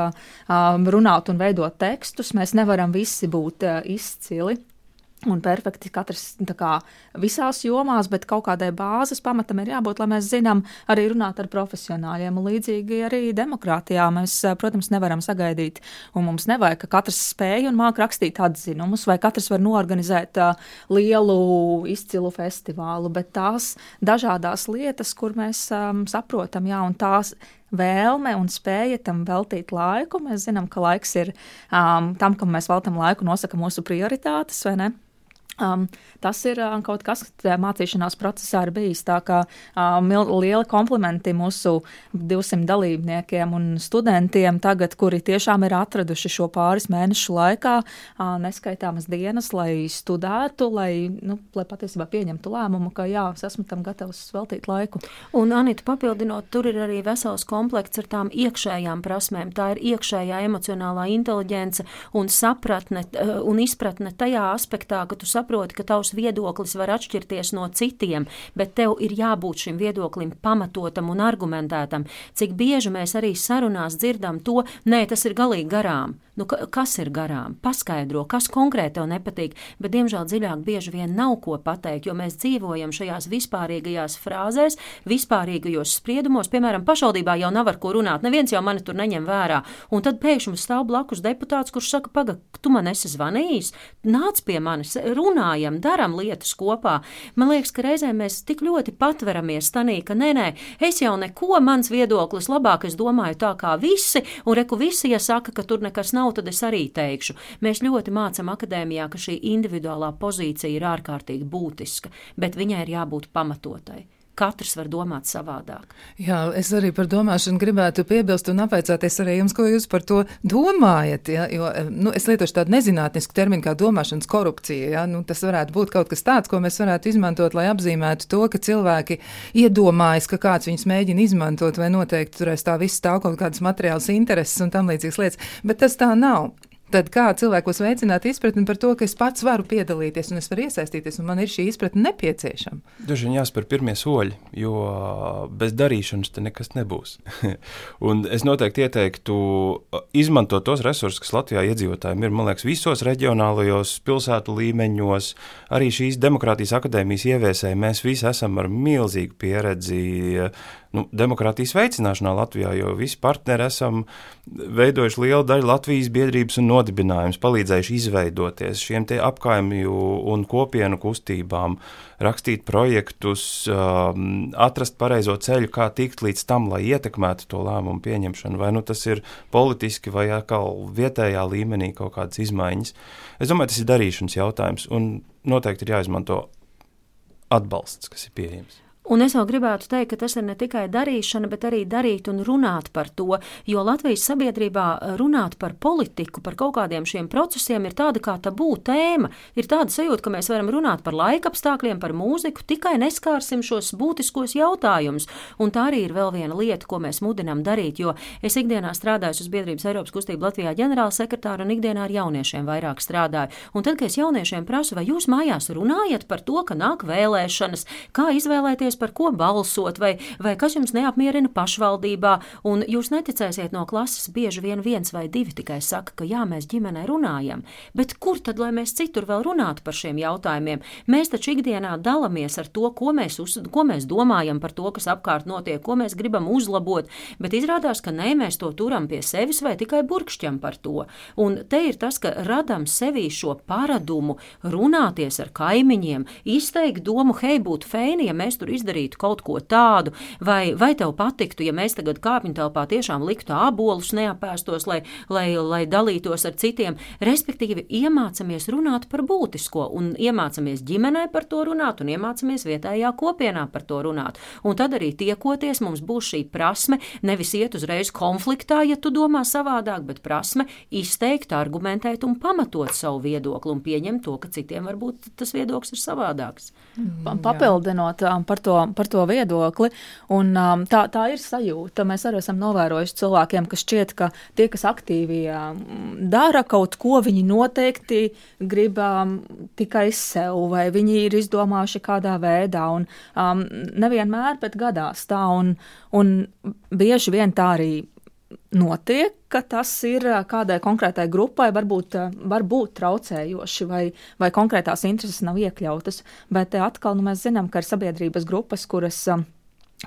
runāt un veidot tekstus. Mēs nevaram visi būt izcili un perfekti katrs kā, visās jomās, bet kaut kādai bāzes pamatam ir jābūt, lai mēs zinām arī runāt ar profesionāļiem. Un līdzīgi arī demokrātijā mēs, protams, nevaram sagaidīt, un mums nevajag, ka katrs spēj un māk rakstīt atzinumus, vai katrs var norganizēt uh, lielu, izcilu festivālu, bet tās dažādās lietas, kur mēs um, saprotam, jā, un tās vēlme un spēja tam veltīt laiku. Mēs zinām, ka laiks ir um, tam, kam mēs veltam laiku, nosaka mūsu prioritātes, vai ne? Um, tas ir uh, kaut kas, kas mācīšanās procesā ir bijis. Tā kā um, liela komplimenti mūsu 200 dalībniekiem un studentiem, tagad, kuri tiešām ir atraduši šo pāris mēnešu laikā uh, neskaitāmas dienas, lai studētu, lai, nu, lai patiesībā pieņemtu lēmumu, ka jā, es esmu tam gatavs veltīt laiku. Un, Anita, papildinot, tur ir arī vesels komplekts ar tām iekšējām prasmēm. Tā ir iekšējā emocionālā inteliģence un sapratne uh, un izpratne tajā aspektā, ka tu saproti, saproti, ka tavs viedoklis var atšķirties no citiem, bet tev ir jābūt šim viedoklim pamatotam un argumentētam. Cik bieži mēs arī sarunās dzirdam to, nē, tas ir galīgi garām. Nu, kas ir garām? Paskaidro, kas konkrēti tev nepatīk, bet, diemžēl, dziļāk bieži vien nav ko pateikt, jo mēs dzīvojam šajās vispārīgajās frāzēs, vispārīgajos spriedumos. Piemēram, pašvaldībā jau nav ar ko runāt, neviens jau mani tur neņem vērā. Un tad pēkšņi stāv blakus deputāts, kurš saka, pagaidi, tu man esi zvanījis, nāc pie manis, runājam, darām lietas kopā. Man liekas, ka reizēm mēs tik ļoti patveramies tanī, ka nē, nē, es jau neko, mans viedoklis labāk, es domāju tā kā visi, un reku visi, ja saka, ka tur nekas nav tad es arī teikšu. Mēs ļoti mācām akadēmijā, ka šī individuālā pozīcija ir ārkārtīgi būtiska, bet viņai ir jābūt pamatotai katrs var domāt savādāk. Jā, es arī par domāšanu gribētu piebilst un apveicāties arī jums, ko jūs par to domājat. Ja? Jo, nu, es lietošu tādu nezinātnisku terminu kā domāšanas korupcija. Ja? Nu, tas varētu būt kaut kas tāds, ko mēs varētu izmantot, lai apzīmētu to, ka cilvēki iedomājas, ka kāds viņus mēģina izmantot vai noteikti tur aiz tā viss stāv kaut kādas materiālas intereses un tam līdzīgas lietas, bet tas tā nav. Tad kā cilvēkos veicināt izpratni par to, ka es pats varu piedalīties un es varu iesaistīties, un man ir šī izpratne nepieciešama? Vien jāspēr pirmie soļi, jo bez darīšanas te nekas nebūs. <laughs> un es noteikti ieteiktu izmantot tos resursus, kas Latvijā iedzīvotājiem ir. Man liekas, visos reģionālajos pilsētu līmeņos, arī šīs demokrātijas akadēmijas ieviesēji, mēs visi esam ar milzīgu pieredzi nu, demokrātijas veicināšanā Latvijā, jo visi partneri esam veidojuši lielu daļu Latvijas biedrības un nodibinājumus, palīdzējuši izveidoties šiem apkaimju un kopienu kustībām, rakstīt projektus, um, atrast pareizo ceļu, kā tikt līdz tam, lai ietekmētu to lēmumu pieņemšanu. Vai nu tas ir politiski vai atkal vietējā līmenī kaut kādas izmaiņas. Es domāju, tas ir darīšanas jautājums un noteikti ir jāizmanto atbalsts, kas ir pieejams. Un es vēl gribētu teikt, ka tas ir ne tikai darīšana, bet arī darīt un runāt par to, jo Latvijas sabiedrībā runāt par politiku, par kaut kādiem šiem procesiem ir tāda kā tabū tēma. Ir tāda sajūta, ka mēs varam runāt par laika apstākļiem, par mūziku, tikai neskārsim šos būtiskos jautājumus. Un tā arī ir vēl viena lieta, ko mēs mudinām darīt, jo es ikdienā strādāju uz Biedrības Eiropas kustību Latvijā ģenerāla sekretāra un ikdienā ar jauniešiem vairāk strādāju. Un tad, kad es jauniešiem prasu, vai jūs mājās runājat par to, ka nāk vēlēšanas, kā izvēlēties par ko balsot, vai, vai kas jums neapmierina pašvaldībā, un jūs neticēsiet no klases bieži vien viens vai divi tikai saka, ka jā, mēs ģimenē runājam, bet kur tad, lai mēs citur vēl runātu par šiem jautājumiem? Mēs taču ikdienā dalāmies ar to, ko mēs, uz, ko mēs domājam par to, kas apkārt notiek, ko mēs gribam uzlabot, bet izrādās, ka nē, mēs to turam pie sevis vai tikai burkšķam par to. Un te ir tas, ka radam sevī šo paradumu runāties ar kaimiņiem, izteikt domu, hei, būtu fēni, ja mēs tur izdarītu izdarītu kaut ko tādu, vai, vai tev patiktu, ja mēs tagad kāpņu telpā tiešām liktu abolus neapēstos, lai, lai, lai dalītos ar citiem. Respektīvi, iemācāmies runāt par būtisko, un iemācāmies ģimenē par to runāt, un iemācāmies vietējā kopienā par to runāt. Un tad arī tiekoties, mums būs šī prasme nevis iet uzreiz konfliktā, ja tu domā savādāk, bet prasme izteikt, argumentēt un pamatot savu viedokli un pieņemt to, ka citiem varbūt tas viedoklis ir savādāks. Mm, Papildinot um, par to, par to viedokli, un um, tā, tā ir sajūta. Mēs arī esam novērojuši cilvēkiem, kas šķiet, ka tie, kas aktīvi um, dara kaut ko, viņi noteikti grib um, tikai sev, vai viņi ir izdomājuši kādā veidā, un um, nevienmēr, bet gadās tā, un, un bieži vien tā arī notiek, ka tas ir kādai konkrētai grupai, varbūt, varbūt traucējoši, vai, vai konkrētās intereses nav iekļautas. Bet atkal nu, mēs zinām, ka ir sabiedrības grupas, kuras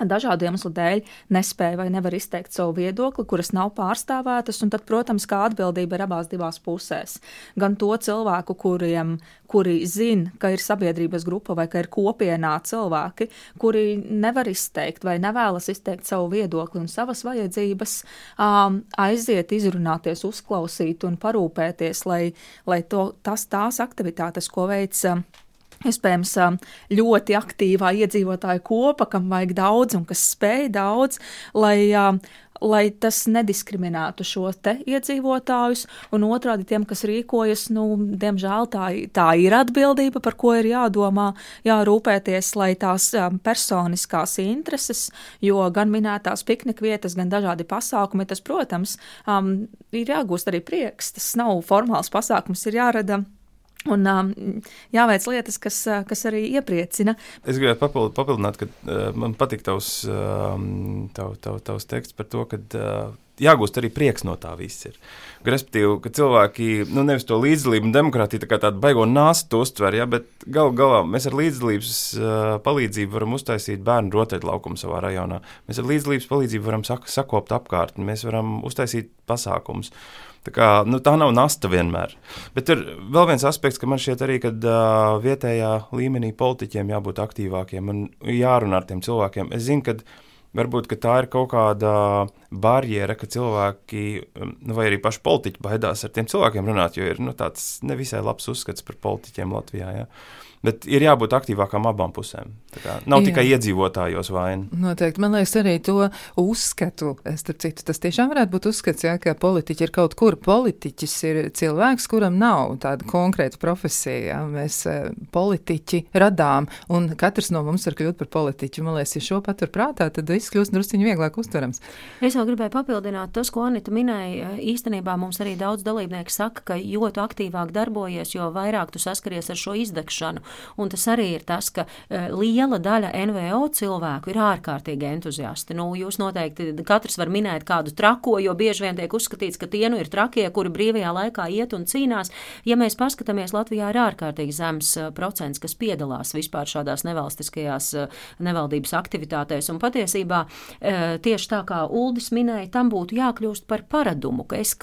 dažādu iemeslu dēļ nespēja vai nevar izteikt savu viedokli, kuras nav pārstāvētas, un tad, protams, kā atbildība ir abās divās pusēs. Gan to cilvēku, kuriem, kuri zina, ka ir sabiedrības grupa vai ka ir kopienā cilvēki, kuri nevar izteikt vai nevēlas izteikt savu viedokli un savas vajadzības, um, aiziet, izrunāties, uzklausīt un parūpēties, lai, lai to, tas tās aktivitātes, ko veids Iespējams, ļoti aktīvā iedzīvotāju kopa, kam vajag daudz un kas spēj daudz, lai, lai tas nediskriminētu šos te iedzīvotājus, un otrādi tiem, kas rīkojas, nu, diemžēl tā, tā ir atbildība, par ko ir jādomā, jārūpēties, lai tās personiskās intereses, jo gan minētās piknikvietas, gan dažādi pasākumi, tas, protams, um, ir jāgūst arī prieks, tas nav formāls pasākums, ir jārada Un um, jāveic lietas, kas, uh, kas arī iepriecina. Es gribētu papild, papildināt, ka uh, man patīk tavs, um, tav, tav, tavs teksts par to, ka uh, jāgūst arī prieks no tā viss. Ir. Respektīvi, ka cilvēki nu, nevis to līdzdalību un demokrātiju tā kā tādu baigo nāstu uztver, ja, bet galu galā mēs ar līdzdalības uh, palīdzību varam uztaisīt bērnu rotaļlaukumu savā rajonā. Mēs ar līdzdalības palīdzību varam sak sakopt apkārtni, mēs varam uztaisīt pasākumus. Tā, kā, nu, tā nav nasta vienmēr. Bet ir vēl viens aspekts, ka man šķiet arī, ka uh, vietējā līmenī politiķiem jābūt aktīvākiem un jārunā ar tiem cilvēkiem. Es zinu, ka varbūt ka tā ir kaut kāda barjera, ka cilvēki, nu, vai arī paši politiķi baidās ar tiem cilvēkiem runāt, jo ir nu, tāds nevisai labs uzskats par politiķiem Latvijā. Ja? Bet ir jābūt aktīvākām abām pusēm. Kā, nav Jā. tikai iedzīvotājos vaina. Noteikti. Man liekas, arī to uzskatu. Starp citu, tas tiešām varētu būt uzskats, ja, ka politiķi ir kaut kur. Politiķis ir cilvēks, kuram nav tāda konkrēta profesija. Ja. Mēs eh, politiķi radām, un katrs no mums var kļūt par politiķu. Man liekas, ja šo patur prātā, tad viss kļūst drusciņi vieglāk uztverams. Es vēl gribēju papildināt tas, ko Anita minēja. Īstenībā mums arī daudz dalībnieku saka, ka jo aktīvāk darbojies, jo vairāk tu saskaries ar šo izdegšanu. Un tas arī ir tas, ka uh, liela daļa NVO cilvēku ir ārkārtīgi entuziasti. Nu, jūs noteikti katrs var minēt kādu trako, jo bieži vien tiek uzskatīts, ka tie nu ir trakie, kuri brīvajā laikā iet un cīnās. Ja mēs paskatāmies, Latvijā ir ārkārtīgi zems uh, procents, kas piedalās vispār šādās nevalstiskajās uh, nevaldības aktivitātēs. Un patiesībā tieši tā kā Uldis minēja, tam būtu jākļūst par paradumu, ka es,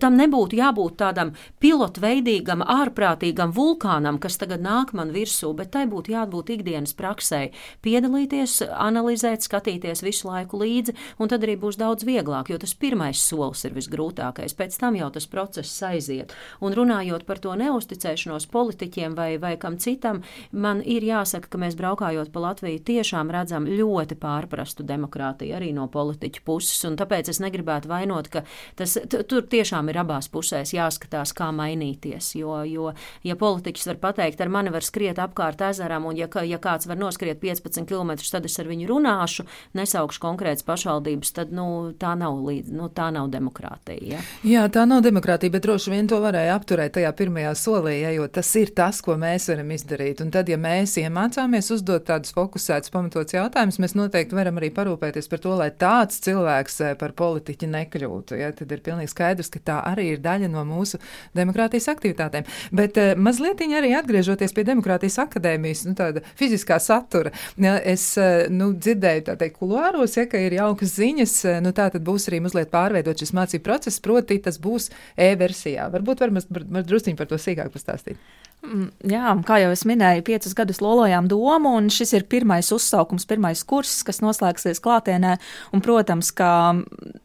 tam nebūtu jābūt tādam pilotveidīgam, ārprātīgam vulkānam, kas tagad nāk man virsū, bet tai būtu jābūt ikdienas praksē. Piedalīties, analizēt, skatīties visu laiku līdzi, un tad arī būs daudz vieglāk, jo tas pirmais solis ir visgrūtākais. Pēc tam jau tas process aiziet. Un runājot par to neusticēšanos politiķiem vai, vai kam citam, man ir jāsaka, ka mēs braukājot pa Latviju tiešām redzam ļoti pārprastu demokrātiju arī no politiķu puses, un tāpēc es negribētu vainot, ka tas tur tiešām ir abās pusēs jāskatās, kā mainīties, jo, jo ja politiķis var pateikt, ar mani var skriet apkārt ezeram, un ja, ja kāds var noskriet 15 km, tad es ar viņu runāšu, nesaukšu konkrētas pašvaldības, tad nu, tā, nav līdz, nu, tā nav demokrātija. Ja? Jā, tā nav demokrātija, bet droši vien to varēja apturēt tajā pirmajā solī, ja, jo tas ir tas, ko mēs varam izdarīt. Un tad, ja mēs iemācāmies uzdot tādus fokusētus, pamatots jautājumus, mēs noteikti varam arī parūpēties par to, lai tāds cilvēks eh, par politiķi nekļūtu. Ja, tad ir pilnīgi skaidrs, ka tā arī ir daļa no mūsu demokrātijas aktivitātēm. Bet uh, mazliet arī atgriežoties pie demokrātijas akadēmijas, nu, fiziskā satura. Ja, es eh, nu, dzirdēju, tā teikt, kuluāros, ja, ka ir jaukas ziņas, eh, nu, tā tad būs arī mazliet pārveidot šis mācību process, proti tas būs e-versijā. Varbūt var, var, var drusciņi par to sīkāk pastāstīt. Mm, jā, kā jau es minēju, piecus gadus lolojām domu, un šis ir pirmais uzsaukums, pirmais kurs, kas noslēgsies klātienē. Un, protams, ka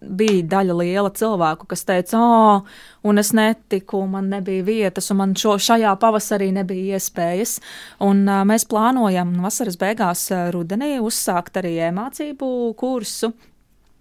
bija daļa liela cilvēku, kas teica, oh, un es netiku, man nebija vietas, un man šo, šajā pavasarī nebija iespējas. Un, uh, mēs plānojam vasaras beigās rudenī uzsākt arī iemācību kursu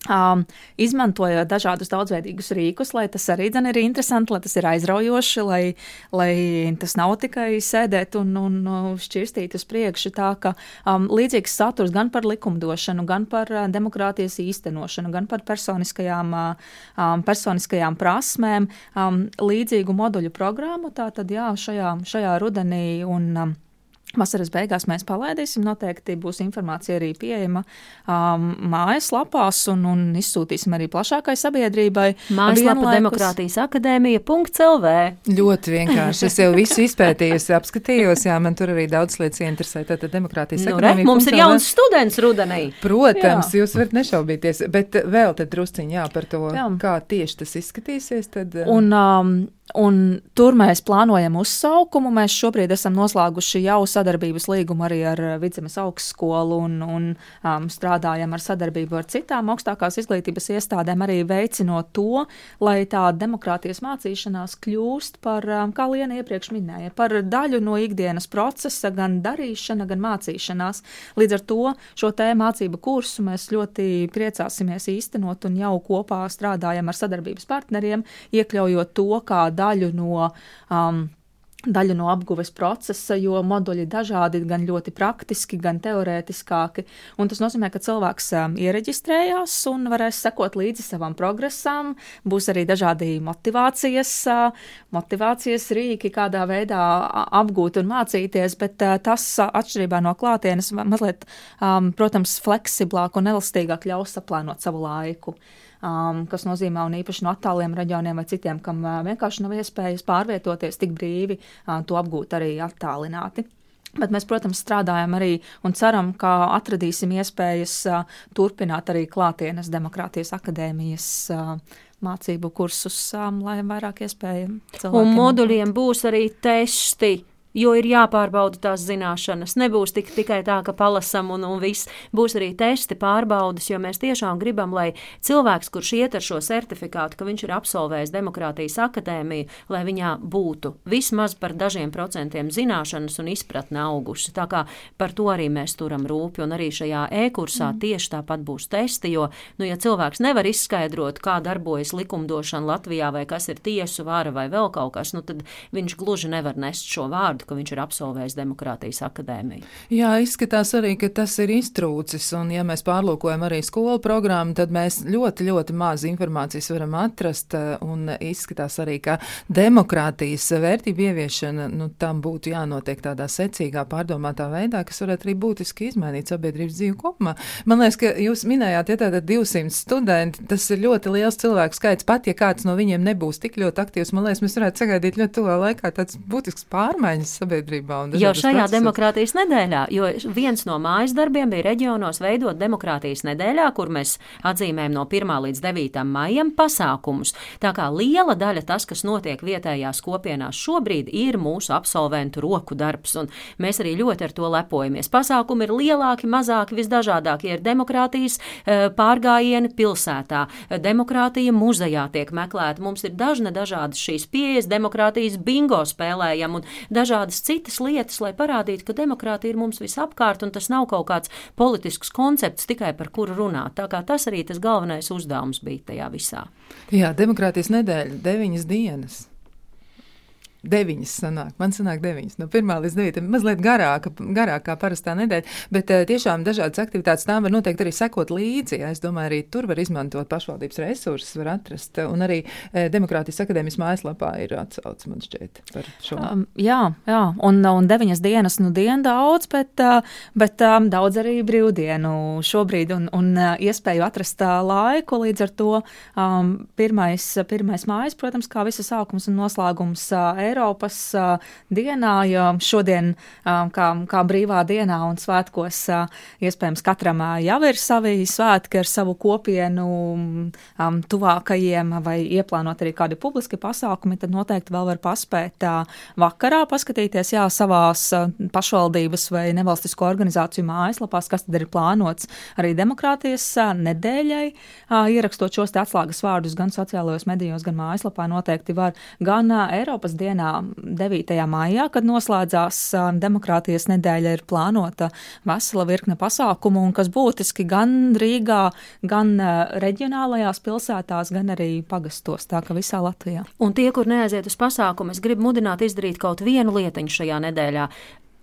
Um, izmantojot dažādus daudzveidīgus rīkus, lai tas arī ir interesanti, lai tas ir aizraujoši, lai, lai tas nav tikai sēdēt un, un šķirstīt uz priekšu. Tā ka um, līdzīgs saturs gan par likumdošanu, gan par uh, demokrātijas īstenošanu, gan par personiskajām, uh, um, personiskajām prasmēm, um, līdzīgu moduļu programmu. Tātad jā, šajā, šajā rudenī un um, Vasaras beigās mēs palaidīsim. Noteikti būs informācija arī pieejama um, mājaslapās un, un izsūtīsim arī plašākai sabiedrībai. Mājaslapa Vienlaikus... Demokrātijas akadēmija.lv. Ļoti vienkārši. Es jau visu izpētīju, apskatījos, jā, man tur arī daudz lietas interesē. Tātad Demokrātijas nu, akadēmija. Re, mums ir jauns students rudenī. Protams, jā. jūs varat nešaubīties, bet vēl tad drusciņā jā, par to, jā. kā tieši tas izskatīsies. Tad, un, um, Un tur mēs plānojam uzsaukumu. Mēs šobrīd esam noslēguši jau sadarbības līgumu arī ar eh, Vidzemes augstskolu un, un um, strādājam ar sadarbību ar citām augstākās izglītības iestādēm, arī veicinot to, lai tā demokrātijas mācīšanās kļūst par, um, kā Liena iepriekš minēja, par daļu no ikdienas procesa, gan darīšana, gan mācīšanās. Līdz ar to šo te mācību kursu mēs ļoti priecāsimies īstenot un jau kopā strādājam ar sadarbības partneriem, iekļaujot to, kā daļu no. Um, daļu no apguves procesa, jo moduļi ir dažādi, gan ļoti praktiski, gan teorētiskāki. Un tas nozīmē, ka cilvēks um, iereģistrējās un varēs sekot līdzi savam progresam. Būs arī dažādi motivācijas, uh, motivācijas rīki, kādā veidā apgūt un mācīties, bet uh, tas uh, atšķirībā no klātienes mazliet, um, protams, fleksiblāk un elastīgāk ļaus saplānot savu laiku um, kas nozīmē, un īpaši no attāliem reģioniem vai citiem, kam uh, vienkārši nav iespējas pārvietoties tik brīvi, uh, to apgūt arī attālināti. Bet mēs, protams, strādājam arī un ceram, ka atradīsim iespējas uh, turpināt arī klātienes demokrātijas akadēmijas uh, mācību kursus, um, lai vairāk cilvēkiem. Un moduļiem būs arī testi Jo ir jāpārbauda tās zināšanas. Nebūs tik, tikai tā, ka palasam un, un viss. Būs arī testi, pārbaudas, jo mēs tiešām gribam, lai cilvēks, kurš iet ar šo certifikātu, ka viņš ir absolvējis Demokrātijas akadēmiju, lai viņā būtu vismaz par dažiem procentiem zināšanas un izpratne augusi. Tā kā par to arī mēs turam rūpi, un arī šajā e-kursā mm. tieši tāpat būs testi, jo, nu, ja cilvēks nevar izskaidrot, kā darbojas likumdošana Latvijā, vai kas ir tiesu vara vai vēl kaut kas, nu, tad viņš gluži nevar nest šo vārdu vārdu, ka viņš ir absolvējis Demokrātijas akadēmiju. Jā, izskatās arī, ka tas ir iztrūcis, un ja mēs pārlūkojam arī skolu programmu, tad mēs ļoti, ļoti maz informācijas varam atrast, un izskatās arī, ka demokrātijas vērtību ieviešana, nu, tam būtu jānotiek tādā secīgā, pārdomātā veidā, kas varētu arī būtiski izmainīt sabiedrības dzīvi kopumā. Man liekas, ka jūs minējāt, ja tātad 200 studenti, tas ir ļoti liels cilvēku skaits, pat ja kāds no viņiem nebūs tik ļoti aktīvs, man liekas, mēs varētu sagaidīt ļoti tuvā laikā tāds būtisks pārmaiņas sabiedrībā. Jau šajā procesos. demokrātijas nedēļā, jo viens no mājas darbiem bija reģionos veidot demokrātijas nedēļā, kur mēs atzīmējam no 1. līdz 9. maijam pasākumus. Tā kā liela daļa tas, kas notiek vietējās kopienās šobrīd, ir mūsu absolventu roku darbs, un mēs arī ļoti ar to lepojamies. Pasākumi ir lielāki, mazāki, visdažādākie ir demokrātijas eh, pārgājieni pilsētā, demokrātija muzejā tiek meklēta. Mums ir dažne dažādas šīs pieejas, demokrātijas bingo spēlējam un dažādi dažādas citas lietas, lai parādītu, ka demokrātija ir mums visapkārt un tas nav kaut kāds politisks koncepts tikai par kuru runāt. Tā kā tas arī tas galvenais uzdevums bija tajā visā. Jā, demokrātijas nedēļa, deviņas dienas. Deviņas sanāk, man sanāk deviņas, no pirmā līdz devītam, mazliet garāka, garākā parastā nedēļa, bet uh, tiešām dažādas aktivitātes tām var noteikti arī sekot līdzi. Ja, es domāju, arī tur var izmantot pašvaldības resursus, var atrast, un arī uh, Demokrātijas akadēmijas mājaslapā ir atsauce, man šķiet, par šo. Um, jā, jā, un, un deviņas dienas, nu diena daudz, bet, uh, bet um, daudz arī brīvdienu šobrīd, un, un uh, iespēju atrast uh, laiku, līdz ar to um, pirmais, pirmais mājas, protams, kā visa sākums un noslēgums uh, Eiropas dienā, jo šodien kā, kā brīvā dienā un svētkos iespējams katram jau ir savi svētki ar savu kopienu tuvākajiem vai ieplānot arī kādi publiski pasākumi, tad noteikti vēl var paspēt vakarā paskatīties, jā, savās pašvaldības vai nevalstisko organizāciju mājaslapās, kas tad ir plānots arī demokrātijas nedēļai, ierakstot šos atslēgas vārdus gan sociālajos medijos, gan mājaslapā noteikti var gan Eiropas dienā 9. maijā, kad noslēdzās demokrātijas nedēļa, ir plānota vesela virkne pasākumu, un kas būtiski gan Rīgā, gan reģionālajās pilsētās, gan arī pagastos, tā ka visā Latvijā. Un tie, kur neaiziet uz pasākumu, es gribu mudināt izdarīt kaut vienu lietiņu šajā nedēļā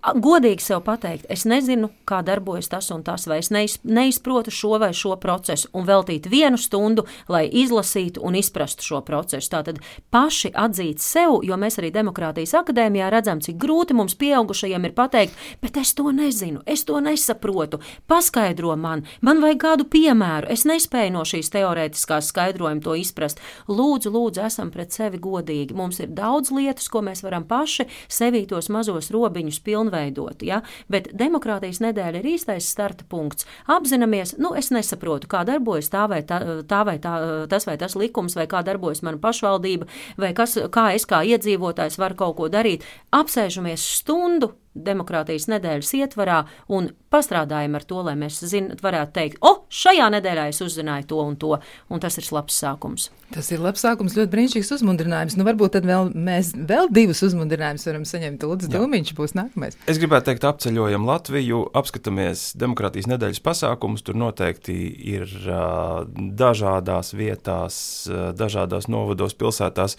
godīgi sev pateikt, es nezinu, kā darbojas tas un tas, vai es neiz, neizprotu šo vai šo procesu, un veltīt vienu stundu, lai izlasītu un izprastu šo procesu. Tātad paši atzīt sev, jo mēs arī Demokrātijas akadēmijā redzam, cik grūti mums pieaugušajiem ir pateikt, bet es to nezinu, es to nesaprotu, paskaidro man, man vajag kādu piemēru, es nespēju no šīs teorētiskās skaidrojuma to izprast. Lūdzu, lūdzu, esam pret sevi godīgi. Mums ir daudz lietas, ko mēs varam paši sevī tos mazos robiņus pilnveidot pilnveidot. Ja? Bet demokrātijas nedēļa ir īstais starta punkts. Apzināmies, nu, es nesaprotu, kā darbojas tā vai, tā, tā vai tā, tas vai tas likums, vai kā darbojas mana pašvaldība, vai kas, kā es kā iedzīvotājs varu kaut ko darīt. Apsēžamies stundu demokrātijas nedēļas ietvarā un pastrādājam ar to, lai mēs zin, varētu teikt, o, šajā nedēļā es uzzināju to un to, un tas ir labs sākums. Tas ir labs sākums, ļoti brīnišķīgs uzmundrinājums. Nu, varbūt tad vēl mēs vēl divus uzmundrinājumus varam saņemt. Lūdzu, Dūmiņš būs nākamais. Es gribētu teikt, apceļojam Latviju, apskatāmies demokrātijas nedēļas pasākumus. Tur noteikti ir uh, dažādās vietās, uh, dažādās novados, pilsētās.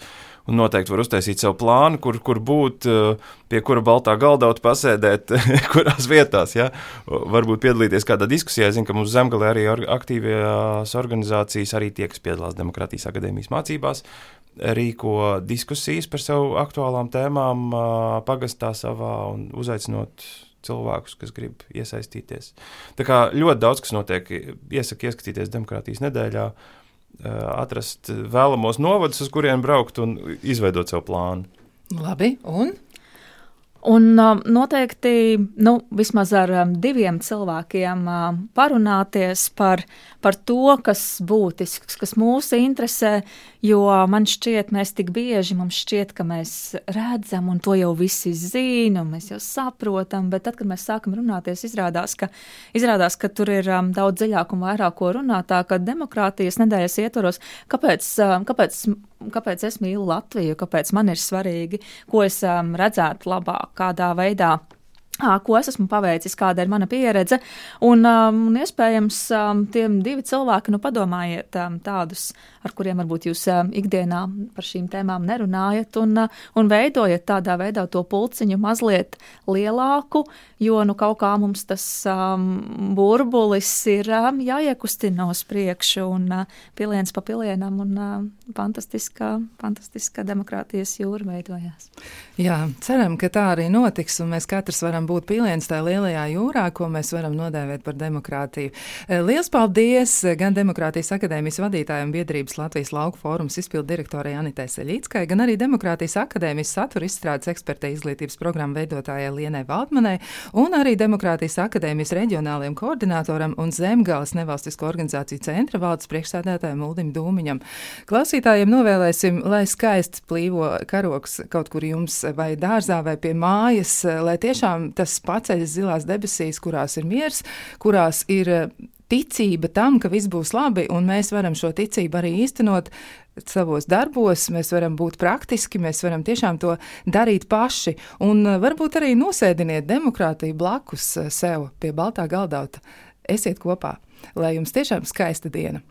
Un noteikti var uztaisīt savu plānu, kur, kur būt, pie kura baltā galda pasēdēt, <laughs> kurās vietās. Ja? Varbūt piedalīties kādā diskusijā. Es zinu, ka mums zemgale arī aktīvās organizācijas, arī tie, kas piedalās Demokrātijas akadēmijas mācībās, rīko diskusijas par savu aktuālām tēmām pagastā savā un uzaicinot cilvēkus, kas grib iesaistīties. Tā kā ļoti daudz kas notiek, iesaku ieskatīties demokrātijas nedēļā, atrast vēlamos novadus, uz kuriem braukt un izveidot savu plānu. Labi, un Un um, noteikti nu, vismaz ar um, diviem cilvēkiem um, parunāties par, par to, kas būtisks, kas mūs interesē, jo man šķiet, mēs tik bieži mums šķiet, ka mēs redzam un to jau visi zina, un mēs jau saprotam, bet tad, kad mēs sākam runāties, izrādās, ka, izrādās, ka tur ir um, daudz dziļāk un vairāk ko runāt, tā ka demokrātijas nedēļas ietvaros, kāpēc, um, kāpēc kāpēc es mīlu Latviju, kāpēc man ir svarīgi, ko es um, redzētu labāk, kādā veidā ko es esmu paveicis, kāda ir mana pieredze. Un, um, iespējams, um, tiem divi cilvēki, nu, padomājiet um, tādus, ar kuriem varbūt jūs um, ikdienā par šīm tēmām nerunājat, un, uh, un veidojat tādā veidā to pulciņu mazliet lielāku, jo, nu, kaut kā mums tas um, burbulis ir um, jāiekustina uz priekšu, un uh, piliens pa pilienam, un uh, fantastiska, fantastiska demokrātijas jūra veidojās. Jā, ceram, ka tā arī notiks, un mēs katrs varam būt piliens tajā lielajā jūrā, ko mēs varam nodēvēt par demokrātiju. Eh, Lielas paldies gan Demokrātijas akadēmijas vadītājiem biedrības Latvijas lauku fórums izpildu direktorai Anitai Seļītskai, gan arī Demokrātijas akadēmijas satura izstrādes ekspertei izglītības programmu veidotājai Lienai Valdmanai un arī Demokrātijas akadēmijas reģionālajiem koordinatoram un Zemgāles nevalstisko organizāciju centra valdes priekšsēdētājiem Uldim Dūmiņam. Klausītājiem novēlēsim, lai skaists plīvo karoks kaut kur jums vai dārzā vai pie mājas, lai tiešām tas paceļas zilās debesīs, kurās ir miers, kurās ir eh, ticība tam, ka viss būs labi, un mēs varam šo ticību arī īstenot savos darbos, mēs varam būt praktiski, mēs varam tiešām to darīt paši, un eh, varbūt arī nosēdiniet demokrātiju blakus eh, sev pie baltā galdauta. Esiet kopā, lai jums tiešām skaista diena!